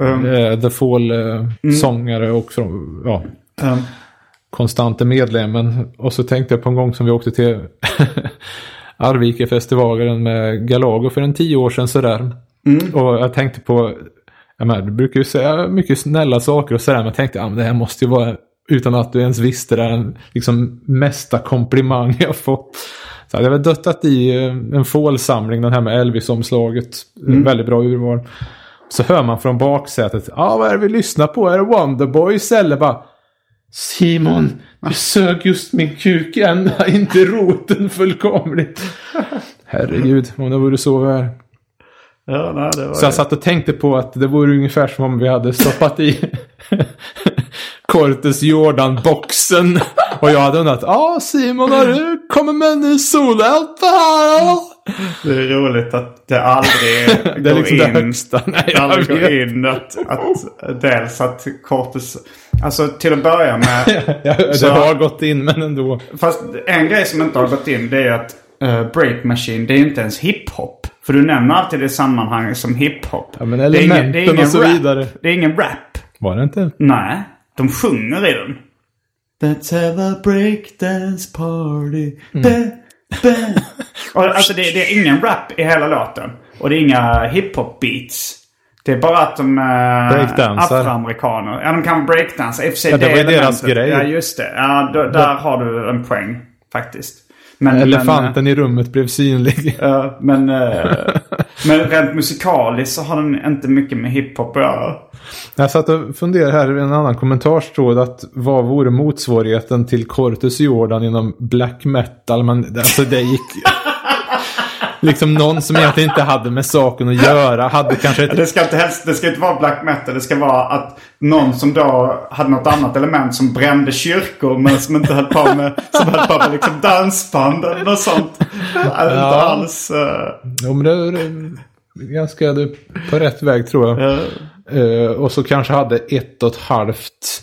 Eh, The Fall-sångare och från, ja, Um, konstante medlemmen. Och så tänkte jag på en gång som vi åkte till Arvika-festivalen med Galago för en tio år sedan sådär. Och jag tänkte på, jag menar, du brukar ju säga mycket snälla saker och sådär, men jag tänkte att det här måste ju vara, utan att du ens visste det, den liksom mesta komplimang jag fått. Så hade jag väl döttat i eh, en fålsamling, den här med Elvis-omslaget. Väldigt bra urval. Så hör man från baksätet, ja ah, vad är det vi lyssnar på? Är det Wonderboys eller bara Simon, du sög just min kuk ända in till roten fullkomligt. Herregud, om det vore så väl. ja, nej, det var Så jag satt och tänkte på att det vore ungefär som om vi hade stoppat i Cortes Jordan-boxen. Och jag hade undrat, ja ah, Simon har du kommit med en ny solo-LP här? Det är roligt att det aldrig Det är går liksom det in. högsta. Nej, Det aldrig går vet. in att, att dels att Cortes... Alltså till att börja med. Ja, det Så- har gått in men ändå. Fast en grej som inte har gått in det är att uh, Break Machine, det är inte ens hiphop. För du nämner alltid det sammanhanget som hiphop. Ja, men Det är ingen- det är elementen och så rap. vidare. Det är ingen rap. Var det inte? Nej, de sjunger i den. Let's have a breakdance party. Mm. Alltså det, det är ingen rap i hela låten. Och det är inga hiphop beats. Det är bara att de är Breakdansar. afroamerikaner. Ja, de kan breakdansa. I och för sig Ja, det var ju deras grej. Ja, just det. Ja, då, där har du en poäng faktiskt. Men, Elefanten i rummet blev synlig. Men, ja, men, eh, men rent musikaliskt så har den inte mycket med hiphop att göra. Jag satt och funderade här i en annan kommentarstråd att vad vore motsvarigheten till Cortus Jordan inom black metal? Men alltså det gick... liksom någon som egentligen inte hade med saken att göra hade kanske ett... Det ska, inte helst, det ska inte vara black metal. Det ska vara att någon som då hade något annat element som brände kyrkor men som inte höll på med, som höll på med liksom dansband eller något sånt. Inte alls. eh, Jo, men det är ganska på rätt väg tror jag. Eh, och så kanske hade ett och ett halvt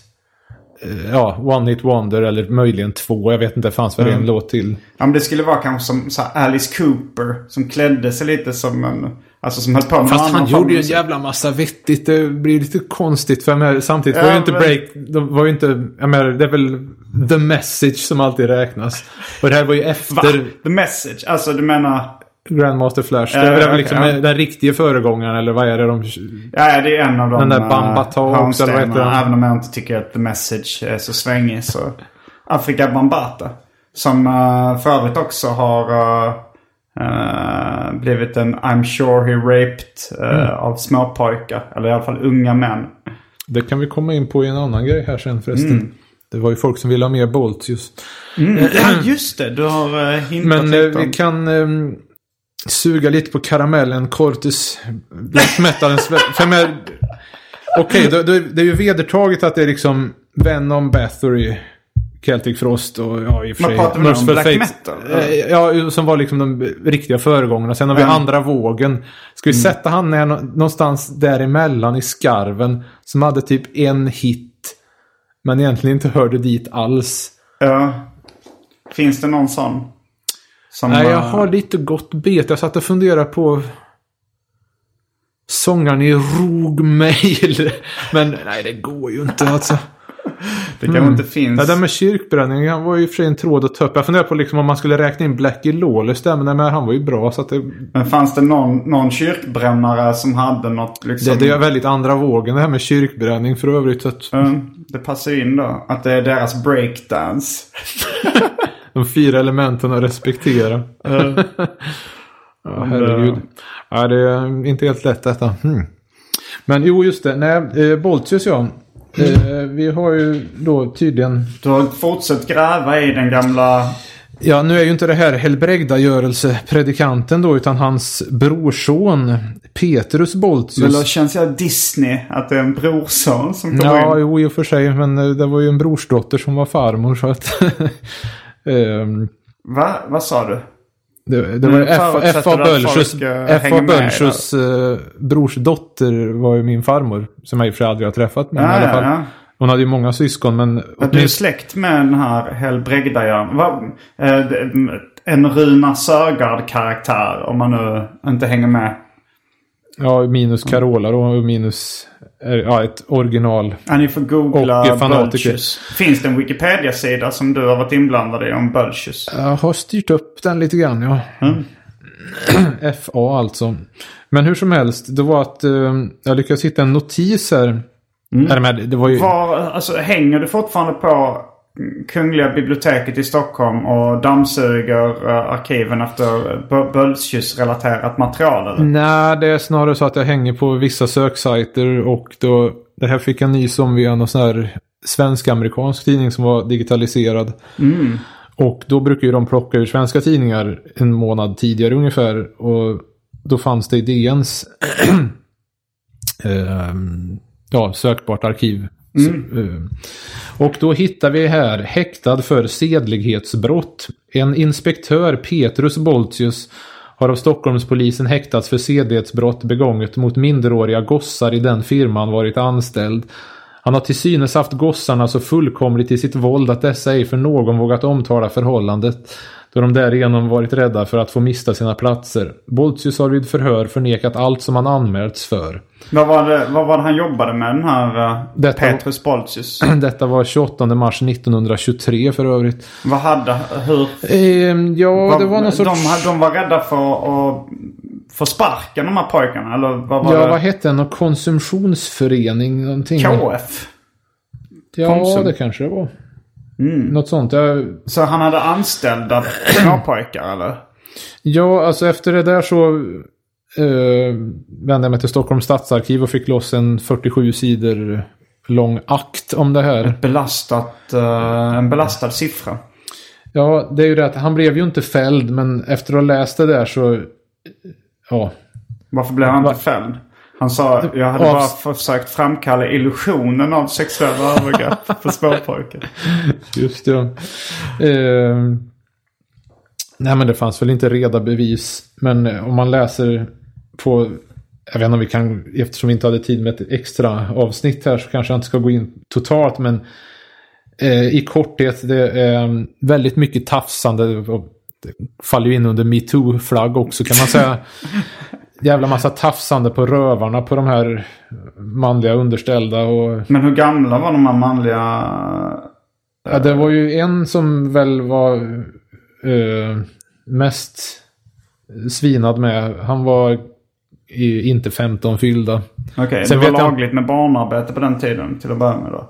ja, One Hit Wonder eller möjligen två. Jag vet inte, det fanns väl Mm. en låt till. Ja men det skulle vara kanske som så Alice Cooper som klädde sig lite som en... Alltså som höll på med Fast han gjorde ju en jävla massa vettigt. Det blir lite konstigt för mig. Samtidigt var Ja, ju inte men- break... De var ju inte... Jag menar, det är väl the message som alltid räknas. Och det här var ju Va? efter The message? Alltså du menar... Grandmaster Flash. Ja, det är väl okej, liksom ja. den riktiga föregångaren eller vad är det de... Ja, det är en av de Den där eh, Bamba Talks, eller vad heter hörnstenarna, den? Även om jag inte tycker att The Message är så svängig så... Afrika Bambata. Som uh, för övrigt också har eh, eh, blivit en I'm sure he raped eh, Mm. av småpojkar. Eller i alla fall unga män. Det kan vi komma in på i en annan grej här sen förresten. Mm. Det var ju folk som ville ha mer Bolt just. Mm. Ja, just det. Du har uh, hintat Men lite om... vi kan ehm, suga lite på karamellen Cortis Black Metalens... för jag menar, Okej, då- det är ju vedertaget att det är liksom Venom, Bathory, Celtic Frost och ja i och för sig... pratar vi nu om? Black Fate. metal? Eh, Ja, som var liksom de riktiga föregångarna. Sen har vi Mm. andra vågen. Ska vi sätta han ner någonstans däremellan i skarven som hade typ en hit men egentligen inte hörde dit alls. Ja. Finns det någon sån? Som, Nej, jag har lite gott bet. Jag satt och funderade på sångaren i Rogue Mail. Men nej, det går ju inte alltså. Det kanske inte finns. Ja, det där med kyrkbränning han var ju för sig en tråd att ta upp. Jag funderade på liksom om man skulle räkna in Blackie Lawless där. Men, nej, men han var ju bra så att det, Men fanns det någon, någon kyrkbrännare som hade något liksom... det, det är väldigt andra vågen det här med kyrkbränning för övrigt. Att Mm, det passar in då. Att det är deras breakdance. de fyra elementen att respektera. ja, herregud. Ja, det är inte helt lätt detta. Hmm. Men jo, just det. Nej, eh, Boltius ja. Eh, vi har ju då tydligen... Du har fortsatt gräva i den gamla... Ja, nu är ju inte det här helbrägdagörelsepredikanten då, utan hans brorson Petrus Boltius. Det känns ju Disney att det är en brorson som kommer Ja, in. jo, i och för sig. Men eh, det var ju en brorsdotter som var farmor, så att... Ehm, Va? Vad sa du? Det, det var F.A. Bölsjös, F.A. Bölsjös eh, brorsdotter var ju min farmor. Som jag i och för sig aldrig har träffat. Men Ja, i alla fall. ja. Hon hade ju många syskon men... Du är släkt med den här. Va- eh, En Runar Sögaard-karaktär om man nu inte hänger med. Ja, minus Carola då. och Minus... Ja, ett original. Ja, ni får googla eh. Bölsjös. Finns det en Wikipedia-sida som du har varit inblandad i om Bölsjös? Jag har styrt upp den lite grann, ja. Mm. FA alltså. Men hur som helst, det var att eh, jag lyckades hitta en notis här. Men, det var ju... Var, alltså, hänger du fortfarande på Kungliga biblioteket i Stockholm och dammsuger eh, arkiven efter uh, Bölsjös-relaterat material? Eller? Nej, det är snarare så att jag hänger på vissa söksajter och då... Det här fick jag nys om via någon sån här svensk-amerikansk tidning som var digitaliserad. Mm. Och då brukar ju de plocka ur svenska tidningar en månad tidigare ungefär. Och då fanns det i DNs ehm, ja, sökbart arkiv. Så, ehm, och då hittar vi här häktad för sedlighetsbrott. En inspektör, Petrus Boltius, har av Stockholmspolisen häktats för sedlighetsbrott begånget mot minderåriga gossar i den firman varit anställd. Han har till synes haft gossarna så fullkomligt i sitt våld att dessa ej för någon vågat omtala förhållandet då de därigenom varit rädda för att få mista sina platser. Boltius har vid förhör förnekat allt som han anmälts för. Vad, var det, vad var det han jobbade med den här uh, Detta- Petrus Boltius? Detta var 28 mars 1923 för övrigt. Vad hade, hur? Ehm, ja, det var någon de, sorts... de var rädda för att få sparken de här pojkarna? Eller vad var Ja, det? vad hette den? Någon konsumtionsförening? Någonting. KF? Ja, Konsum. det kanske det var. Mm. Något sånt. Jag, Så han hade anställda småpojkar eller? Ja, alltså efter det där så eh, vände jag mig till Stockholms stadsarkiv och fick loss en 47 sidor lång akt om det här. Belastat, eh, en belastad siffra. Ja, det är ju det att han blev ju inte fälld, men efter att ha läst det där så... Ja. Varför blev han inte fälld? Han sa, jag hade bara försökt framkalla illusionen av sexuella övergrepp på småpojkar. Just det. Eh, nej, men det fanns väl inte reda bevis. Men eh, om man läser på... Jag vet inte om vi kan, eftersom vi inte hade tid med ett extra avsnitt här så kanske jag inte ska gå in totalt. Men eh, i korthet, det är väldigt mycket tafsande. Det faller ju in under metoo-flagg också kan man säga. Jävla massa tafsande på rövarna på de här manliga underställda. Och Men hur gamla var de här manliga... Ja, det var ju en som väl var eh, mest svinad med. Han var inte 15 fyllda. Okej, Sen det var vet jag- lagligt med barnarbete på den tiden till att börja med då?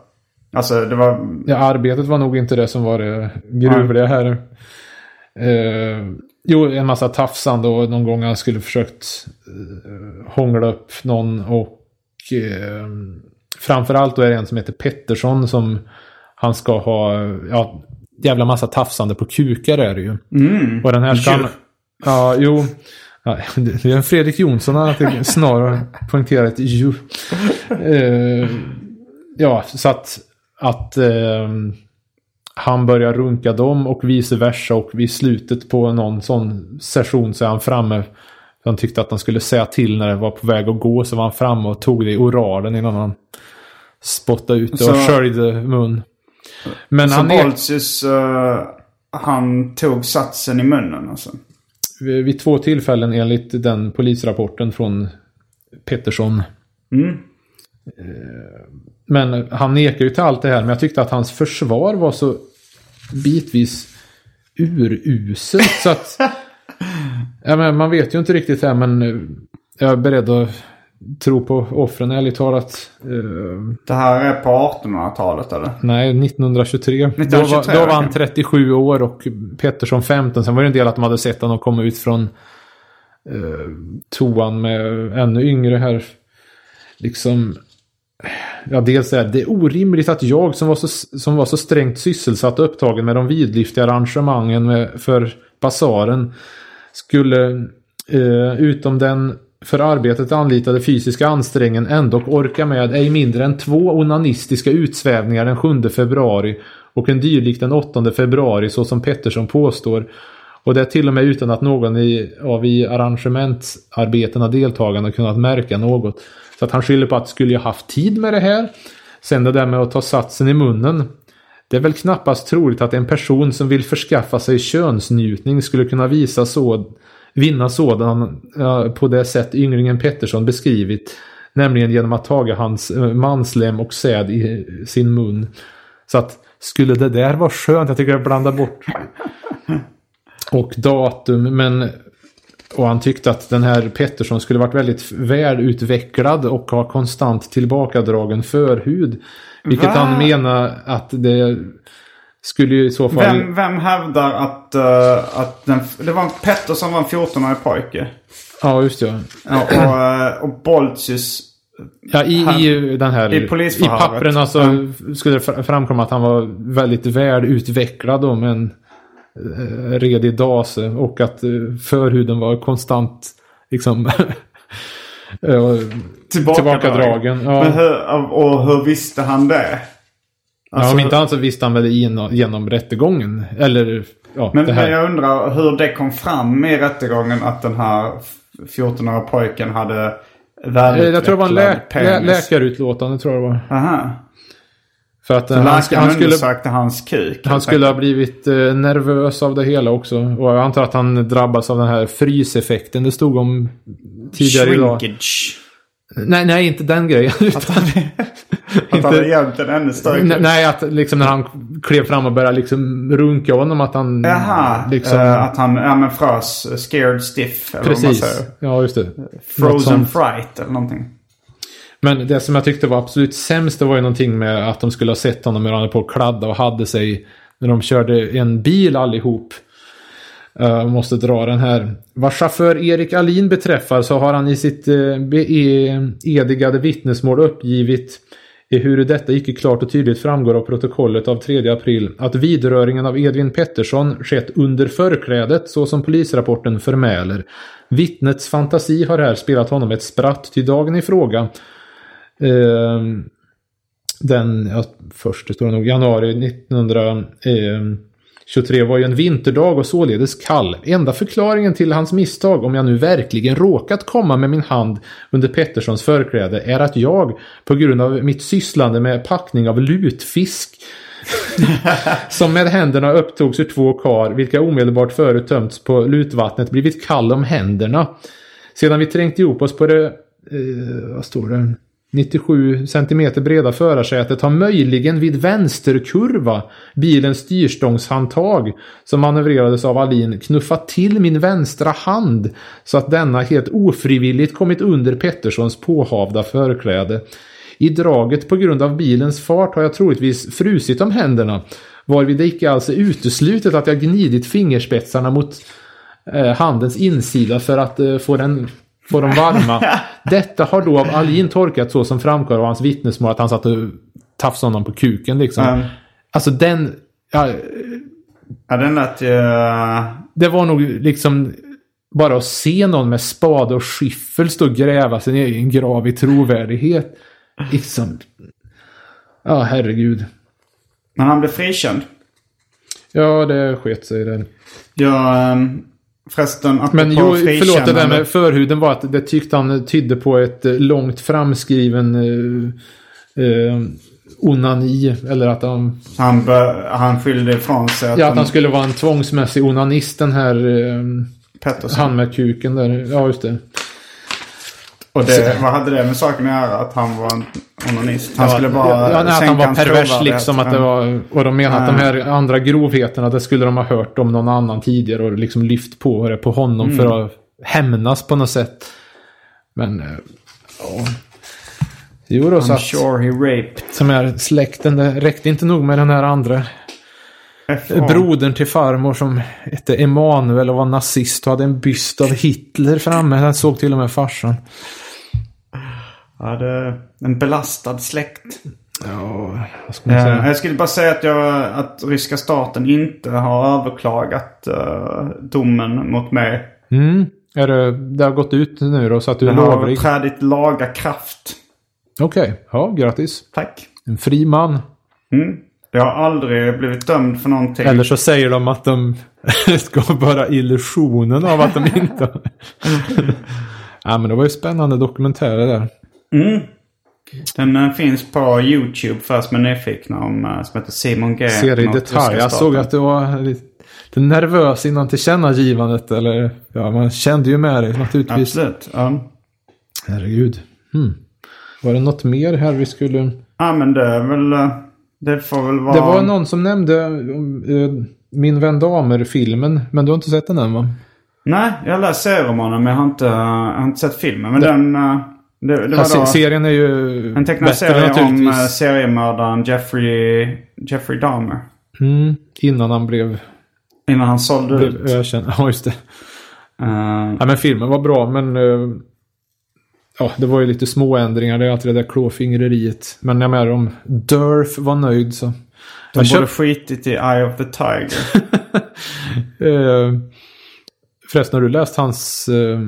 Alltså det var... Ja, arbetet var nog inte det som var det gruvliga här. Eh, jo, en massa tafsande och någon gång han skulle försökt eh, hångla upp någon och eh, framförallt då är det en som heter Pettersson som han ska ha, ja, jävla massa tafsande på kukar är det ju. Mm. Och den här ska han. Ja, jo. Ja, det är en Fredrik Jonsson hade snarare poängterat ju. Eh, ja, så att, att eh, han börjar runka dem och vice versa. Och vid slutet på någon sån session så är han framme. Han tyckte att han skulle säga till när det var på väg att gå. Så var han framme och tog det i oralen innan han spottade ut det och sköljde mun. Men så han Boltius, eh, han tog satsen i munnen alltså? Vid två tillfällen enligt den polisrapporten från Pettersson. Mm. Eh, Men han nekar ju till allt det här. Men jag tyckte att hans försvar var så bitvis uruselt. Så att... ja, men man vet ju inte riktigt här men jag är beredd att tro på offren ärligt talat. Eh, Det här är på 1800-talet eller? Nej, 1923. 1923, då var, då var han okej. 37 år och Pettersson 15. Sen var det en del att de hade sett honom komma ut från eh, toan med ännu yngre här. Liksom... Ja, dels är det, orimligt att jag som var, så, som var så strängt sysselsatt och upptagen med de vidlyftiga arrangemangen med, för basaren skulle, eh, utom den för arbetet anlitade fysiska ansträngen ändå orka med ej mindre än två onanistiska utsvävningar den 7 februari och en dylik den 8 februari så som Pettersson påstår. Och det är till och med utan att någon i, av i arrangementsarbetena deltagarna kunnat märka något. Så att han skyller på att skulle jag haft tid med det här. Sen det där med att ta satsen i munnen. Det är väl knappast troligt att en person som vill förskaffa sig könsnjutning skulle kunna visa så, vinna sådan ja, på det sätt ynglingen Pettersson beskrivit. Nämligen genom att taga hans eh, manslem och säd i sin mun. Så att skulle det där vara skönt? Jag tycker jag blandar bort och datum. Men och han tyckte att den här Pettersson skulle varit väldigt välutvecklad och ha konstant tillbakadragen förhud. Vilket Va? han menar att det skulle ju i så fall... Vem, vem hävdar att, eh, att den, det var en Pettersson var en 14-årig pojke? Ja, just det. Ja, och, eh, och Boltius... Ja, i, i den här... I. I papperna så skulle det fra- framkomma att han var väldigt välutvecklad då med en eh, redig dase. Och att eh, förhuden var konstant liksom... eh, tillbakadragen. Ja. Men hur, och hur visste han det? Ja, Alltså- om inte annat så visste han väl genom, genom rättegången. Eller ja, Men, det här. men jag undrar hur det kom fram i rättegången att den här 14-åriga pojken hade Eh, välutvecklad jag tror det var en lä lä läkarutlåtande tror jag det var. Aha. För att Så eh, han, han skulle... undersökte hans kuk. Han skulle ha blivit eh, nervös av det hela också. Och jag antar att han drabbas av den här fryseffekten det stod om tidigare idag. Shrinkage. Nej, nej, inte den grejen. Utan, Att han är egentligen ännu större. nej, att liksom när han klev fram och började liksom runka honom att han... Jaha, Liksom, eh, att han ja, men frös eh, scared stiff. Eller vad man precis. Ja, just det. Något Frozen fright eller någonting. Men det som jag tyckte var absolut sämst det var ju någonting med att de skulle ha sett honom när han höll på att kladda och hade sig när de körde en bil allihop. Jag måste dra den här. Vad chaufför Erik Alin beträffar så har han i sitt eh, beedigade vittnesmål uppgivit ehuru detta icke klart och tydligt framgår av protokollet av 3 april att vidröringen av Edvin Pettersson skett under förklädet så som polisrapporten förmäler. Vittnets fantasi har här spelat honom ett spratt till dagen i fråga. Eh, den, ja, först det står det nog, januari 23 var ju en vinterdag och således kall. Enda förklaringen till hans misstag, om jag nu verkligen råkat komma med min hand under Petterssons förkläde, är att jag, på grund av mitt sysslande med packning av lutfisk, som med händerna upptogs ur två kar, vilka omedelbart förut tömts på lutvattnet, blivit kall om händerna. Sedan vi trängt ihop oss på det, eh, vad står det, 97 cm breda förarsätet har möjligen vid vänsterkurva bilens styrstångshandtag som manövrerades av Alin knuffat till min vänstra hand så att denna helt ofrivilligt kommit under Petterssons påhavda förkläde. I draget på grund av bilens fart har jag troligtvis frusit om händerna varvid det icke alls är uteslutet att jag gnidit fingerspetsarna mot eh, handens insida för att eh, få den få dem varma. Detta har då av Alin torkat så som framgår av hans vittnesmål att han satt och tafsade honom på kuken liksom. Mm. Alltså den... Ja, Ja, den lät ju... det var nog liksom bara att se någon med spade och skyffel stå och gräva sin egen grav i trovärdighet. Liksom... Ja, herregud. Men han blev frikänd. Ja, det sket sig där. Ja, um, förresten Men jo, förlåt, det där med förhuden var att det tyckte han tydde på ett eh, långt framskriven eh, eh, onani. Eller att han, Han, bör, han skyllde ifrån sig att, ja, att han skulle vara en tvångsmässig onanist den här eh, Pettersson. han med kuken där. Ja, just det. Och det, vad hade det med saken att göra? Att han var en onanist? Han Ja, skulle bara ja, nej, att han var pervers liksom. Att det var, och de menar att de här andra grovheterna det skulle de ha hört om någon annan tidigare och liksom lyft på det på honom Mm. för att hämnas på något sätt. Men, eh, ja. Jo då, så I'm att sure he raped. som är släkten, det räckte inte nog med den här andra FA. brodern till farmor som hette Emanuel och var nazist och hade en byst av Hitler framme. Den såg till och med farsan. Ja, det är en belastad släkt. Ja, vad ska man Eh, säga? jag skulle bara säga att, jag, att ryska staten inte har överklagat eh, domen mot mig. Mm. Är det, det har gått ut nu då så att du är Den har lovlig? trädit laga kraft. Okej, ja grattis. Tack. En fri man. Mm. Jag har aldrig blivit dömd för någonting. Eller så säger de att de ska vara illusionen av att de inte Ja men det var ju spännande dokumentärer där. Mm. Den eh, finns på YouTube för som är nyfikna om, eh, som heter Simon G. Ser i detalj. Jag såg att du var lite nervös innan tillkännagivandet. Eller ja, man kände ju med dig naturligtvis. Absolut. Ja. Herregud. Hmm. Var det något mer här vi skulle... ja, men det är väl... eh, Det får väl vara... Det var någon som nämnde eh, Min vän Damer-filmen. Men du har inte sett den än va? Nej, jag har läst serieromanen men jag har inte, jag har inte sett filmen. Men den... eh, Det, det var Ja, då serien är ju en tecknad serie om eh, seriemördaren Jeffrey, Jeffrey Dahmer. Mm, innan han blev, Innan han sålde blev ut. ökänd. Ja, just det. Eh, Ja, men filmen var bra, men... eh, ja, det var ju lite små ändringar. Det är alltid det där klåfingreriet. Men jag menar om Durf var nöjd så... de Jag borde köpt, skitit i Eye of the Tiger. eh, förresten, har du läst hans... Eh,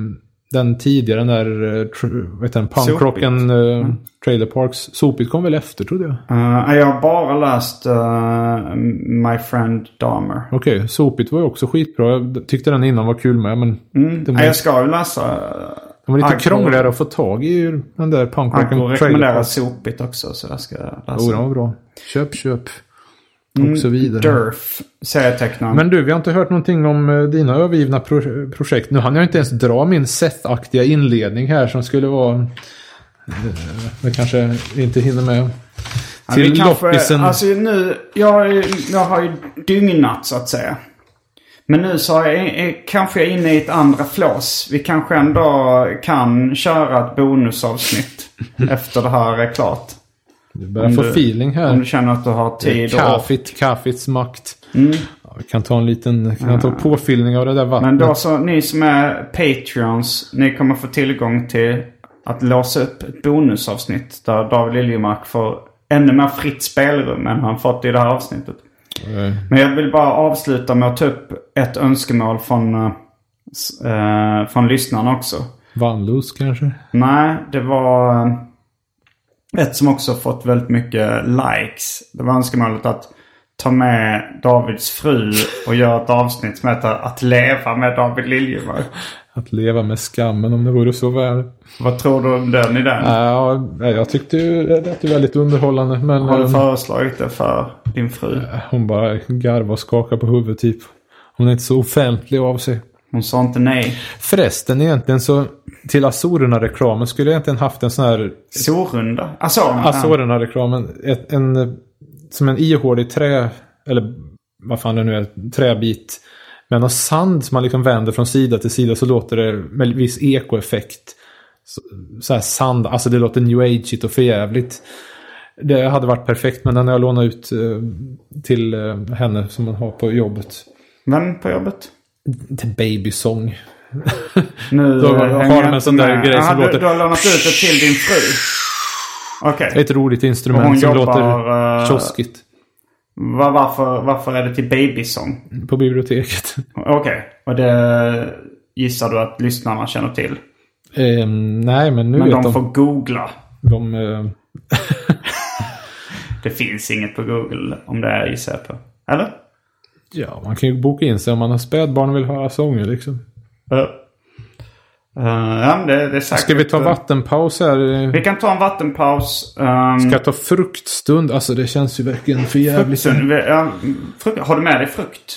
den tidigare, den där... Eh, tr- vad heter den? Punkrocken eh, Trailer Parks. Sopigt kom väl efter, trodde jag. Eh, jag har bara läst eh, My Friend Dahmer. Okej, Sopigt var ju också skitbra. Jag tyckte den innan var kul med, men... Mm. Var, jag ska ju läsa. Den var lite krångligare att få tag i den där Punkrocken Trailer rekommenderar sopigt också så jag ska läsa. Jo, den var bra. Köp, köp. Mm, Och så vidare. Durf, serietecknaren. Men du, vi har inte hört någonting om eh, dina övergivna pro projekt. Nu hann jag inte ens dra min Seth-aktiga inledning här som skulle vara... eh, Det kanske vi inte hinner med. Ja, Till kanske, loppisen. Alltså nu, jag, jag har ju dygnat så att säga. Men nu så är, är, kanske jag är inne i ett andra flås. Vi kanske ändå kan köra ett bonusavsnitt efter det här är klart. Du börjar Om få du- feeling här. Om du känner att du har tid och Kaffigt, kaffits makt. Mm. Ja, vi kan ta en liten kan ta påfyllning av det där vattnet. Men då så, ni som är Patreons, ni kommer få tillgång till att låsa upp ett bonusavsnitt. Där David Liljemark får ännu mer fritt spelrum än han fått i det här avsnittet. Eh, Men jag vill bara avsluta med att ta upp ett önskemål från, eh, eh, från lyssnarna också. Vannlos kanske? Nej, det var eh, ett som också fått väldigt mycket likes. Det var önskemålet att ta med Davids fru och göra ett avsnitt som heter Att leva med David Liljemark. Att leva med skammen om det vore så väl. Vad tror du om den idén? Ja, jag tyckte ju det lät ju väldigt underhållande. Men Har du eh, föreslagit det för din fru? hon bara garvade och skakade på huvudet typ. Hon är inte så offentlig av sig. Hon sa inte nej. Förresten egentligen så till Azorerna-reklamen skulle jag egentligen haft en sån här Sorunda? Alltså, Azorerna-reklamen. En, som en ihålig trä, eller vad fan det nu är, träbit. Med någon sand som man liksom vänder från sida till sida så låter det med viss ekoeffekt. Så, så här sand, alltså det låter new ageigt och förjävligt. Det hade varit perfekt men den har jag lånat ut eh, till eh, henne som hon har på jobbet. Vem på jobbet? Till babysång. Nu Då eh, har de jag en sån där med. grej som Jaha, du, låter- du har lånat ut det till din fru? Okej. Ett roligt instrument som jobbar, låter eh, kioskigt. Va- varför, varför är det till babysång? På biblioteket. Okej. Och det gissar du att lyssnarna känner till? Ehm, nej, men nu Men vet de de. får googla. de eh, Det finns inget på Google om det är gissar jag på. Eller? ja, man kan ju boka in sig om man har spädbarn och vill höra sånger liksom. Uh, ja, men det, det. Ska vi ta eh, vattenpaus här? Vi kan ta en vattenpaus. Um, Ska jag ta fruktstund? Alltså det känns ju verkligen för jävligt. ja, har du med dig frukt?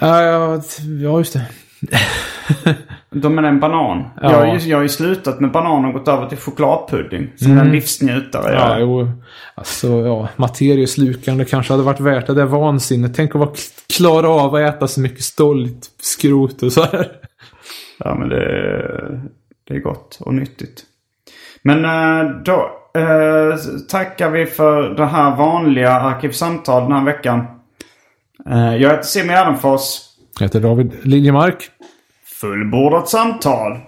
Ja, ja, ja, just det. De med en banan. Ja. Jag, har ju, jag har ju slutat med banan och gått över till chokladpudding. Som Mm. en livsnjutare Ja, jo. Alltså, ja, materieslukande kanske hade varit värt det. Det är vansinne. Tänk att vara klara av att äta så mycket stolligt skrot och så här. Ja, men det, det är gott och nyttigt. Men eh, då eh, tackar vi för det här vanliga arkivsamtal den här veckan. Eh, jag heter Simon Gärdenfors. Jag heter David Liljemark. Fullbordat samtal.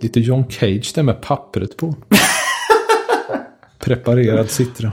Lite John Cage där med pappret på. Preparerad citra.